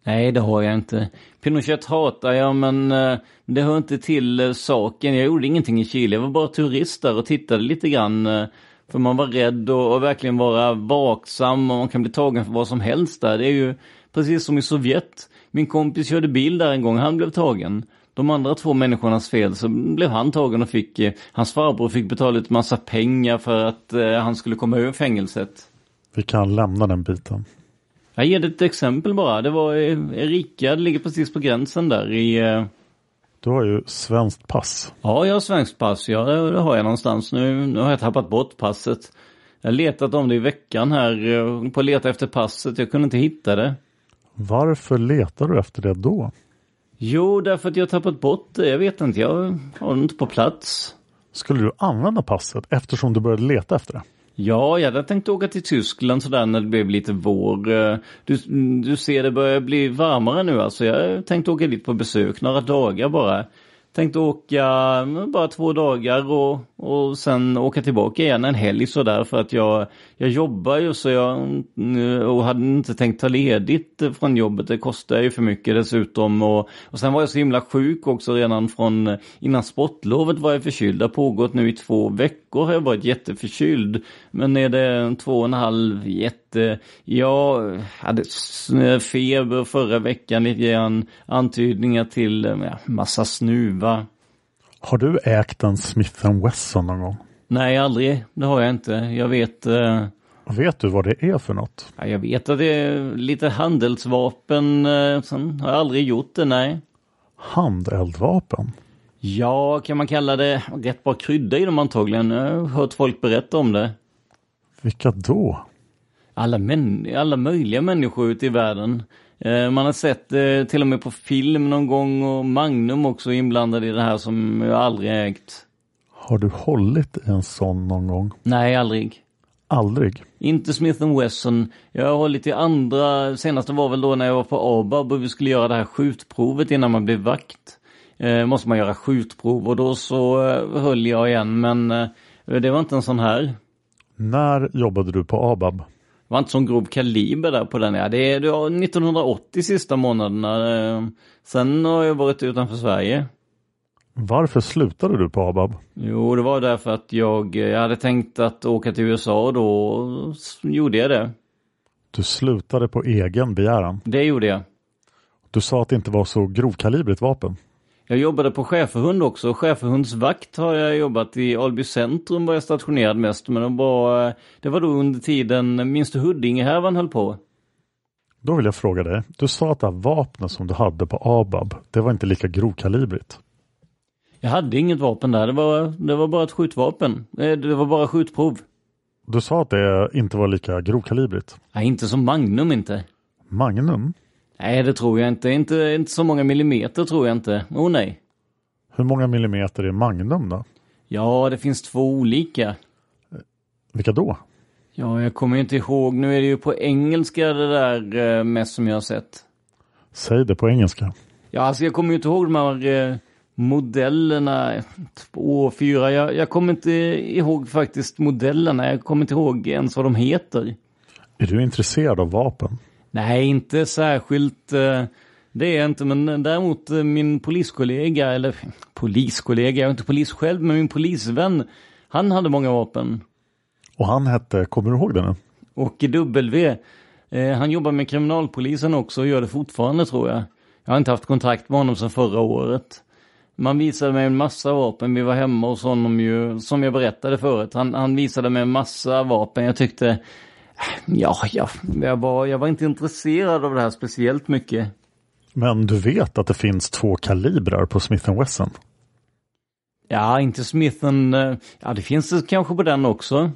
Nej, det har jag inte. Pinochet hatar jag, men eh, det hör inte till eh, saken. Jag gjorde ingenting i Chile. Jag var bara turist där och tittade lite grann. eh, För man var rädd och, och verkligen vara vaksam och man kan bli tagen för vad som helst där. Det är ju precis som i Sovjet. Min kompis körde bil där en gång, han blev tagen. De andra två människornas fel så blev han tagen och fick, eh, hans farbror fick betala ut massa pengar för att eh, han skulle komma ur fängelset. Vi kan lämna den biten. Jag ger dig ett exempel bara. Det var eh, Erika, det ligger precis på gränsen där i... eh, Du har ju svenskt pass. Ja, jag har svenskt pass. Ja, det, det har jag någonstans. Nu, nu har jag tappat bort passet. Jag har letat om det i veckan här eh, på att leta efter passet. Jag kunde inte hitta det. Varför letar du efter det då? Jo, därför att jag har tappat bort det. Jag vet inte, jag har det inte på plats. Skulle du använda passet eftersom du började leta efter det? Ja, jag hade tänkt åka till Tyskland sådär när det blev lite vår. Du, du ser, det börjar bli varmare nu alltså. Jag tänkte åka dit på besök några dagar bara. Tänkte åka mm, bara två dagar och, och sen åka tillbaka igen en helg sådär för att jag, jag jobbar ju så jag eh, och hade inte tänkt ta ledigt eh, från jobbet. Det kostar ju för mycket dessutom och, och sen var jag så himla sjuk också redan från eh, innan sportlovet var jag förkyld. Det har pågått nu i två veckor har jag varit jätteförkyld. Men är det två och en halv jätte... Jag hade feber förra veckan lite grann. Antydningar till ja, massa snuva. Har du ägt en Smith Wesson någon gång? Nej, aldrig. Det har jag inte. Jag vet... eh, Vet du vad det är för något? ja, jag vet att det är lite handelsvapen. eh, Sen har jag aldrig gjort det, nej. Handeldvapen? Ja, kan man kalla det rätt bra krydda i dem antagligen. Jag har hört folk berätta om det. Vilka då? alla, män, alla möjliga människor ute i världen. Eh, man har sett eh, till och med på film någon gång och Magnum också inblandad i det här som jag aldrig ägt. Har du hållit i en sån någon gång? Nej, aldrig. Aldrig? Inte Smith Wesson. Jag har hållit i andra, senaste var väl då när jag var på ABAB och vi skulle göra det här skjutprovet innan man blev vakt. Eh, måste man göra skjutprov och då så eh, höll jag igen men eh, det var inte en sån här. När jobbade du på ABAB? Det var inte sån grov kaliber där på den. Ja, det är det var 1980 sista månaderna. eh, Sen har jag varit utanför Sverige. Varför slutade du på ABAB? Jo, det var därför att jag, jag hade tänkt att åka till USA och då gjorde jag det. Du slutade på egen begäran. Det gjorde jag. Du sa att det inte var så grovkalibrigt vapen. Jag jobbade på schäferhund också. Schäferhundsvakt har jag jobbat i Alby centrum var jag stationerad mest. Men det var, det var då under tiden, minns du Huddingehärvan höll på? Då vill jag fråga dig. Du sa att det här vapnet som du hade på ABAB, det var inte lika grovkalibrigt. Jag hade inget vapen där, det var, det var bara ett skjutvapen. Eh, Det var bara skjutprov. Du sa att det inte var lika grovkalibrigt. Nej, inte som Magnum inte. Magnum? Nej, det tror jag inte. Inte, inte så många millimeter tror jag inte. Oh nej. Hur många millimeter är Magnum då? Ja, det finns två olika. Vilka då? Ja, jag kommer inte ihåg. Nu är det ju på engelska det där eh, mest som jag har sett. Säg det på engelska. Ja, alltså jag kommer ju inte ihåg de här eh, modellerna. Två, fyra. Jag, jag kommer inte ihåg faktiskt modellerna. Jag kommer inte ihåg ens vad de heter. Är du intresserad av vapen? Nej, inte särskilt. eh, Det är jag inte, men däremot eh, min poliskollega, eller poliskollega, jag är inte polis själv, men min polisvän, han hade många vapen. Och han hette, kommer du ihåg det nu? Och W, eh, han jobbar med kriminalpolisen också och gör det fortfarande tror jag. Jag har inte haft kontakt med honom sedan förra året. Man visade mig en massa vapen, vi var hemma hos honom ju, som jag berättade förut. Han, han visade mig en massa vapen, jag tyckte, äh, ja, ja jag, var, jag var inte intresserad av det här speciellt mycket. Men du vet att det finns två kalibrar på Smith Wesson? Ja, inte Smithen, eh, ja det finns det kanske på den också.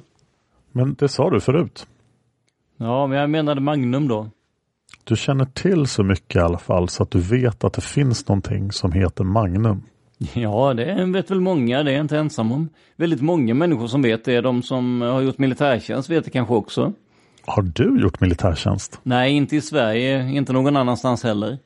Men det sa du förut. Ja, men jag menade Magnum då. Du känner till så mycket i alla fall så att du vet att det finns någonting som heter Magnum. Ja, det vet väl många, det är jag inte ensam om. Väldigt många människor som vet det, de som har gjort militärtjänst vet det kanske också. Har du gjort militärtjänst? Nej, inte i Sverige, inte någon annanstans heller.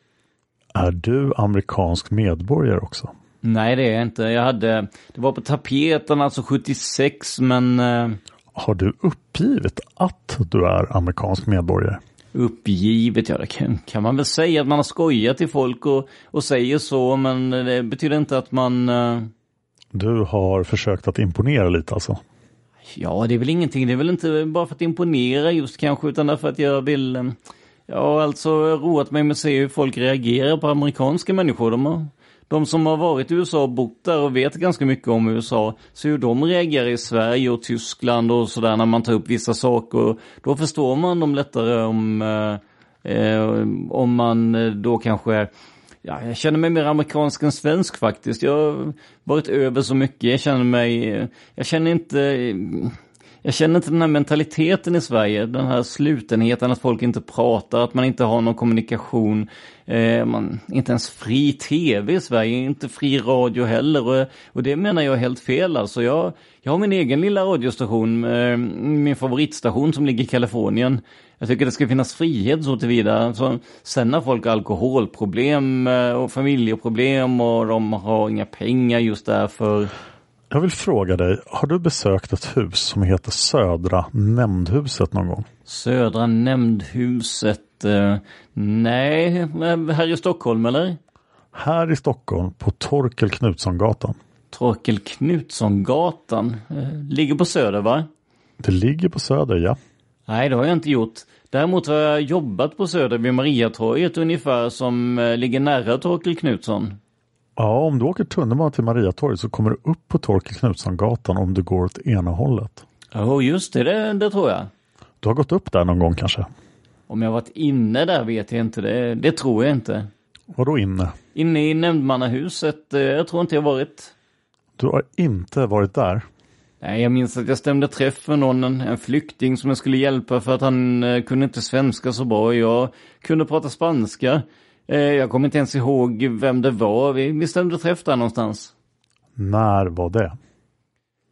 Är du amerikansk medborgare också? Nej, det är jag inte. Jag hade, det var på tapeten alltså 76, men... eh, Har du uppgivit att du är amerikansk medborgare? Uppgivet, ja det kan, kan man väl säga att man har skojat till folk och, och säger så, men det betyder inte att man... eh, Du har försökt att imponera lite alltså? Ja, det är väl ingenting. Det är väl inte bara för att imponera just kanske, utan därför att jag vill... eh, har alltså roat mig med att se hur folk reagerar på amerikanska människor. De, har, de som har varit i USA och bott där och vet ganska mycket om USA, så hur de reagerar i Sverige och Tyskland och sådär när man tar upp vissa saker. Då förstår man dem lättare om, eh, eh om man eh, då kanske Ja, jag känner mig mer amerikansk än svensk faktiskt. Jag har varit över så mycket. Jag känner mig, eh, jag känner inte, jag känner inte den här mentaliteten i Sverige. Den här slutenheten att folk inte pratar, att man inte har någon kommunikation. Eh, man, inte ens fri tv i Sverige, inte fri radio heller. Och, och det menar jag är helt fel alltså. Jag, jag har min egen lilla radiostation, eh, min favoritstation som ligger i Kalifornien. Jag tycker det ska finnas frihet så tillvida. Så alltså, sen när folk har alkoholproblem eh, och familjeproblem och de har inga pengar just därför. Jag vill fråga dig, har du besökt ett hus som heter Södra nämndhuset någon gång? Södra nämndhuset. Eh, nej, eh, här i Stockholm eller? Här i Stockholm på Torkel Knutssongatan. Torkel Knutssongatan. Eh, ligger på Söder va? Det ligger på Söder, ja. Nej, det har jag inte gjort. Däremot har jag jobbat på Söder vid Mariatorget ungefär som eh, ligger nära Torkel Knutsson. Ja, om du åker tunnelbana till Mariatorget så kommer du upp på Torkel Knutssongatan om du går åt ena hållet. Ja, oh, just det, det, det tror jag. Du har gått upp där någon gång kanske? Om jag varit inne där vet jag inte, det, det tror jag inte. Vadå inne? Inne i nämndmannahuset, eh, jag tror inte jag varit. Du har inte varit där? Nej, jag minns att jag stämde träff med någon, en, en flykting som jag skulle hjälpa för att han eh, kunde inte svenska så bra och jag kunde prata spanska. Eh, jag kommer inte ens ihåg vem det var, vi, vi stämde träff där någonstans. När var det?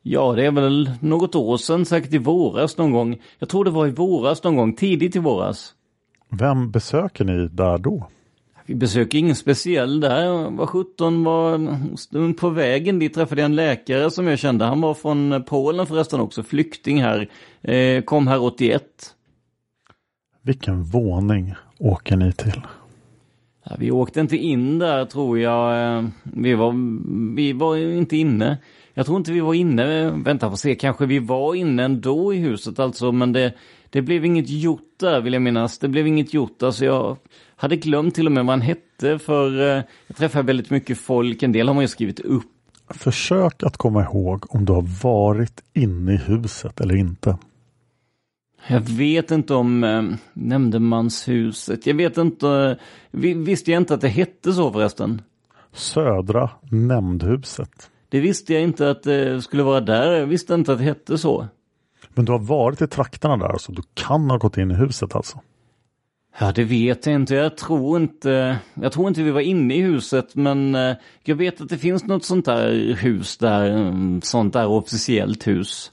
Ja, det är väl något år sedan, säkert i våras någon gång. Jag tror det var i våras någon gång, tidigt i våras. Vem besöker ni där då? Vi besöker ingen speciell där. Var 17 var stund på vägen dit träffade jag en läkare som jag kände. Han var från Polen förresten också, flykting här. Eh, kom här 81. Vilken våning åker ni till? Vi åkte inte in där tror jag. Vi var, vi var inte inne. Jag tror inte vi var inne, vänta på se, kanske vi var inne ändå i huset alltså, men det, det blev inget gjort där vill jag minnas. Det blev inget gjort, alltså jag hade glömt till och med vad han hette för eh, jag träffade väldigt mycket folk, en del har man ju skrivit upp. Försök att komma ihåg om du har varit inne i huset eller inte. Jag vet inte om eh, nämndemanshuset, jag vet inte, eh, visste jag inte att det hette så förresten? Södra nämndhuset. Det visste jag inte att det skulle vara där, jag visste inte att det hette så. Men du har varit i trakterna där, så du kan ha gått in i huset alltså? Ja, det vet jag inte. Jag tror inte, jag tror inte vi var inne i huset, men eh, jag vet att det finns något sånt där hus där, mm, sånt där officiellt hus.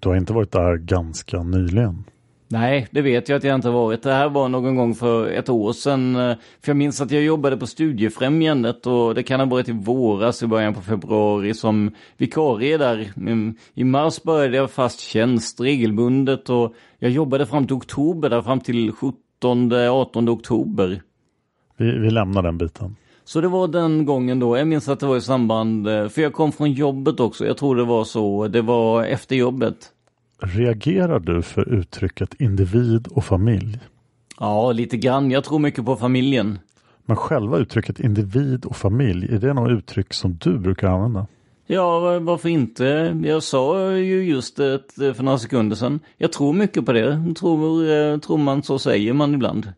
Du har inte varit där ganska nyligen? Nej, det vet jag att jag inte har varit. Det här var någon gång för ett år sedan. eh, För jag minns att jag jobbade på Studiefrämjandet och det kan ha varit i våras i början på februari som vikarie där. Mm, I mars började jag fast tjänst regelbundet och jag jobbade fram till oktober där, fram till 17-18 oktober. Vi, vi lämnar den biten. Så det var den gången då, jag minns att det var i samband, eh, för jag kom från jobbet också, jag tror det var så, det var efter jobbet. Reagerar du för uttrycket individ och familj? Ja, lite grann. Jag tror mycket på familjen. Men själva uttrycket individ och familj, är det något uttryck som du brukar använda? Ja, varför inte? Jag sa ju just det för några sekunder sedan. Jag tror mycket på det. Tror, eh, tror man så säger man ibland.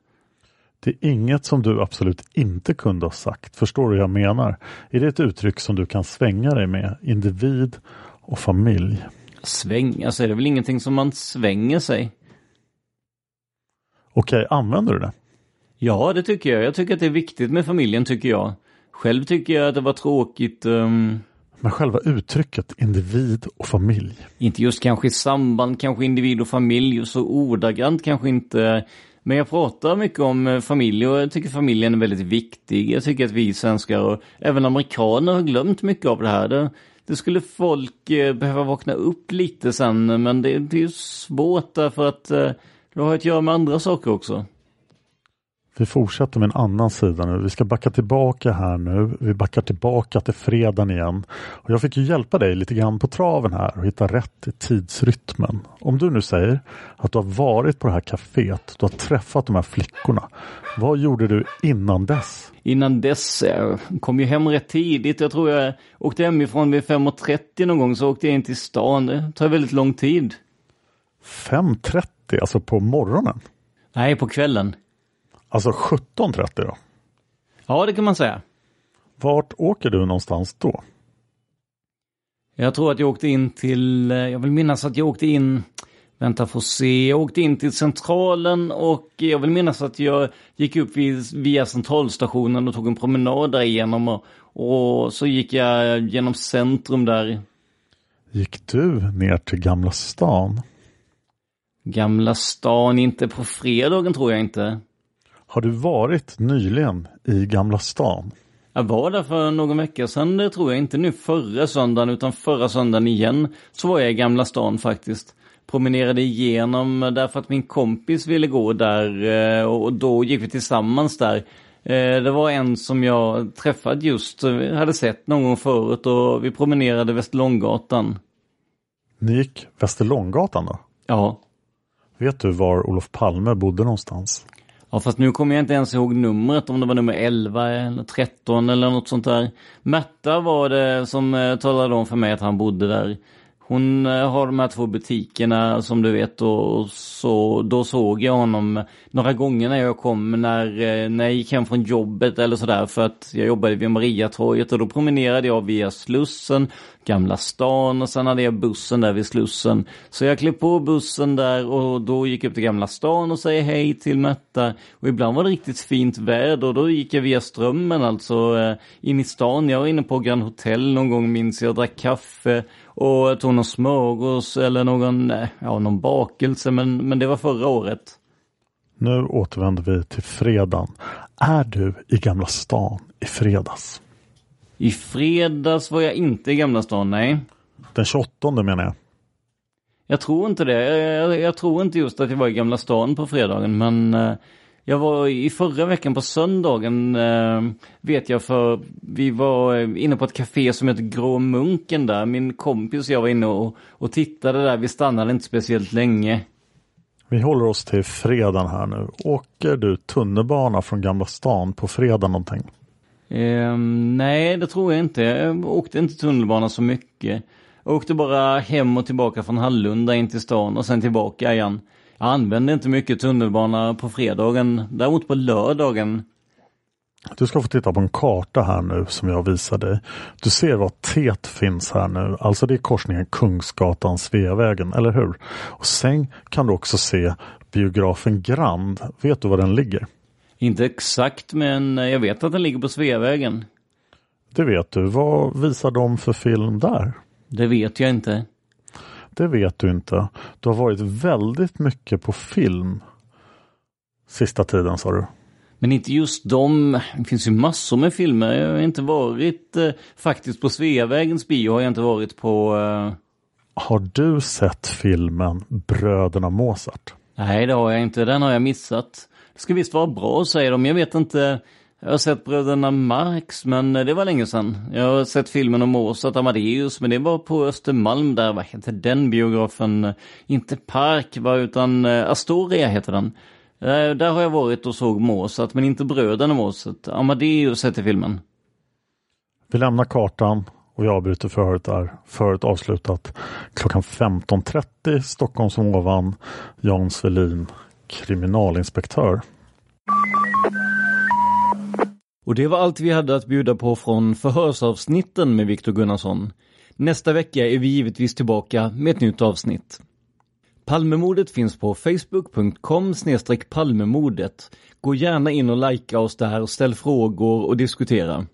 Det är inget som du absolut inte kunde ha sagt. Förstår du vad jag menar? Är det ett uttryck som du kan svänga dig med? Individ och familj. Svänga sig, det är väl ingenting som man svänger sig? Okej, använder du det? Ja, det tycker jag. Jag tycker att det är viktigt med familjen, tycker jag. Själv tycker jag att det var tråkigt. Um... Men själva uttrycket individ och familj? Inte just kanske i samband, kanske individ och familj, så ordagrant kanske inte. Men jag pratar mycket om eh, familj och jag tycker familjen är väldigt viktig. Jag tycker att vi svenskar och även amerikaner har glömt mycket av det här. Det, det skulle folk eh, behöva vakna upp lite sen, men det, det är svårt därför att eh, det har att göra med andra saker också. Vi fortsätter med en annan sida nu. Vi ska backa tillbaka här nu. Vi backar tillbaka till fredagen igen. Och jag fick ju hjälpa dig lite grann på traven här och hitta rätt i tidsrytmen. Om du nu säger att du har varit på det här kaféet, du har träffat de här flickorna. Vad gjorde du innan dess? Innan dess, jag kom ju hem rätt tidigt. Jag tror jag åkte hemifrån vid 5.30 någon gång så åkte jag in till stan. Det tar väldigt lång tid. 5.30, alltså på morgonen? Nej, på kvällen. Alltså 17.30 då? Ja, det kan man säga. Vart åker du någonstans då? Jag tror att jag åkte in till, eh, jag vill minnas att jag åkte in, vänta får se, jag åkte in till centralen och jag vill minnas att jag gick upp via centralstationen och tog en promenad där igenom och, och så gick jag genom centrum där. Gick du ner till Gamla stan? Gamla stan, inte på fredagen tror jag inte. Har du varit nyligen i Gamla stan? Jag var där för någon vecka sedan, det tror jag inte nu förra söndagen utan förra söndagen igen. Så var jag i Gamla stan faktiskt. Promenerade igenom därför att min kompis ville gå där eh, och då gick vi tillsammans där. Eh, det var en som jag träffat just, eh, hade sett någon gång förut och vi promenerade Västerlånggatan. Ni gick Västerlånggatan då? Ja. Vet du var Olof Palme bodde någonstans? Ja fast nu kommer jag inte ens ihåg numret, om det var nummer 11 eller 13 eller något sånt där. Märta var det som eh, talade om för mig att han bodde där. Hon eh, har de här två butikerna som du vet och så, då såg jag honom några gånger när jag kom, när, eh, när jag gick hem från jobbet eller sådär för att jag jobbade vid Mariatorget och då promenerade jag via Slussen, Gamla stan och sen hade jag bussen där vid Slussen. Så jag klev på bussen där och då gick jag upp till Gamla stan och säger hej till Märta. Och ibland var det riktigt fint väder och då gick jag via Strömmen alltså eh, in i stan. Jag var inne på Grand Hotel någon gång minns jag, drack kaffe och tog någon smörgås eller någon, ja, någon bakelse men, men det var förra året. Nu återvänder vi till fredagen. är du i Gamla stan i fredags? I fredags var jag inte i Gamla stan, nej. Den 28 menar jag. Jag tror inte det. Jag, jag, tror inte just att jag var i Gamla stan på fredagen, men eh, jag var i förra veckan på söndagen, eh, vet jag, för vi var inne på ett café som heter Grå Munken där. Min kompis och jag var inne och, och tittade där. Vi stannade inte speciellt länge. Vi håller oss till fredagen här nu. Åker du tunnelbana från Gamla stan på fredag någonting? Eh, nej, det tror jag inte. Jag åkte inte tunnelbana så mycket. Jag åkte bara hem och tillbaka från Hallunda in till stan och sen tillbaka igen. Jag använde inte mycket tunnelbana på fredagen, däremot på lördagen. Du ska få titta på en karta här nu som jag visar dig. Du ser var TET finns här nu, alltså det är korsningen Kungsgatan Sveavägen, eller hur? Och sen kan du också se biografen Grand. Vet du var den ligger? Inte exakt, men jag vet att den ligger på Sveavägen. Det vet du. Vad visar de för film där? Det vet jag inte. Det vet du inte. Du har varit väldigt mycket på film sista tiden sa du. Men inte just de. Det finns ju massor med filmer. Jag har inte varit eh, faktiskt på Sveavägens bio har jag inte varit på. Eh... Har du sett filmen Bröderna Mozart? Nej, det har jag inte. Den har jag missat. Det ska visst vara bra säger de. Jag vet inte. Jag har sett Bröderna Marx, men det var länge sedan. Jag har sett filmen om Mozart Amadeus, men det var på Östermalm där, vad heter den biografen? Inte Park, va, utan eh, Astoria heter den. Eh, där har jag varit och såg Mozart, men inte Bröderna Mozart. Amadeus heter filmen. Vi lämnar kartan och jag avbryter förhöret där. Förhöret avslutat klockan 15.30 Stockholm som ovan. Jan Svelin, kriminalinspektör. Och det var allt vi hade att bjuda på från förhörsavsnitten med Viktor Gunnarsson. Nästa vecka är vi givetvis tillbaka med ett nytt avsnitt. Palmemordet finns på facebook.com palmemordet. Gå gärna in och likea oss där och ställ frågor och diskutera.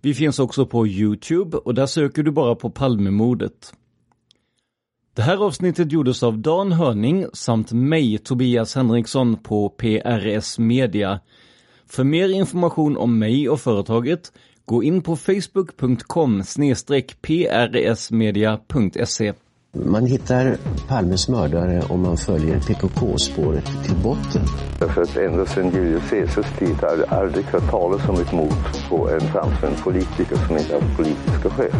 Vi finns också på Youtube och där söker du bara på Palmemordet. Det här avsnittet gjordes av Dan Hörning samt mig, Tobias Henriksson på PRS Media för mer information om mig och företaget, gå in på facebook.com prsmedia.se. Man hittar Palmes mördare om man följer PKK-spåret till botten. Därför att ända sedan Julius Caesars tid har det aldrig hört talas om ett mord på en framstående politiker som inte haft politiska skäl.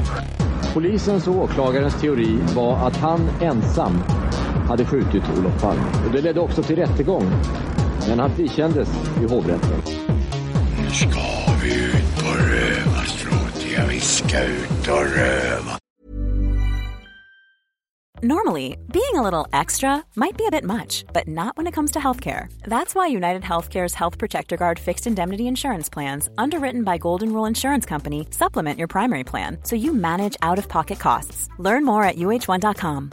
Polisens och åklagarens teori var att han ensam hade skjutit Olof Palme. Och det ledde också till rättegång men han frikändes i hovrätten. Nu ska vi ut på rövarstråt. Ja, vi ska ut och röva. Normally, being a little extra might be a bit much, but not when it comes to healthcare. That's why United Healthcare's Health Protector Guard fixed indemnity insurance plans, underwritten by Golden Rule Insurance Company, supplement your primary plan so you manage out of pocket costs. Learn more at uh1.com.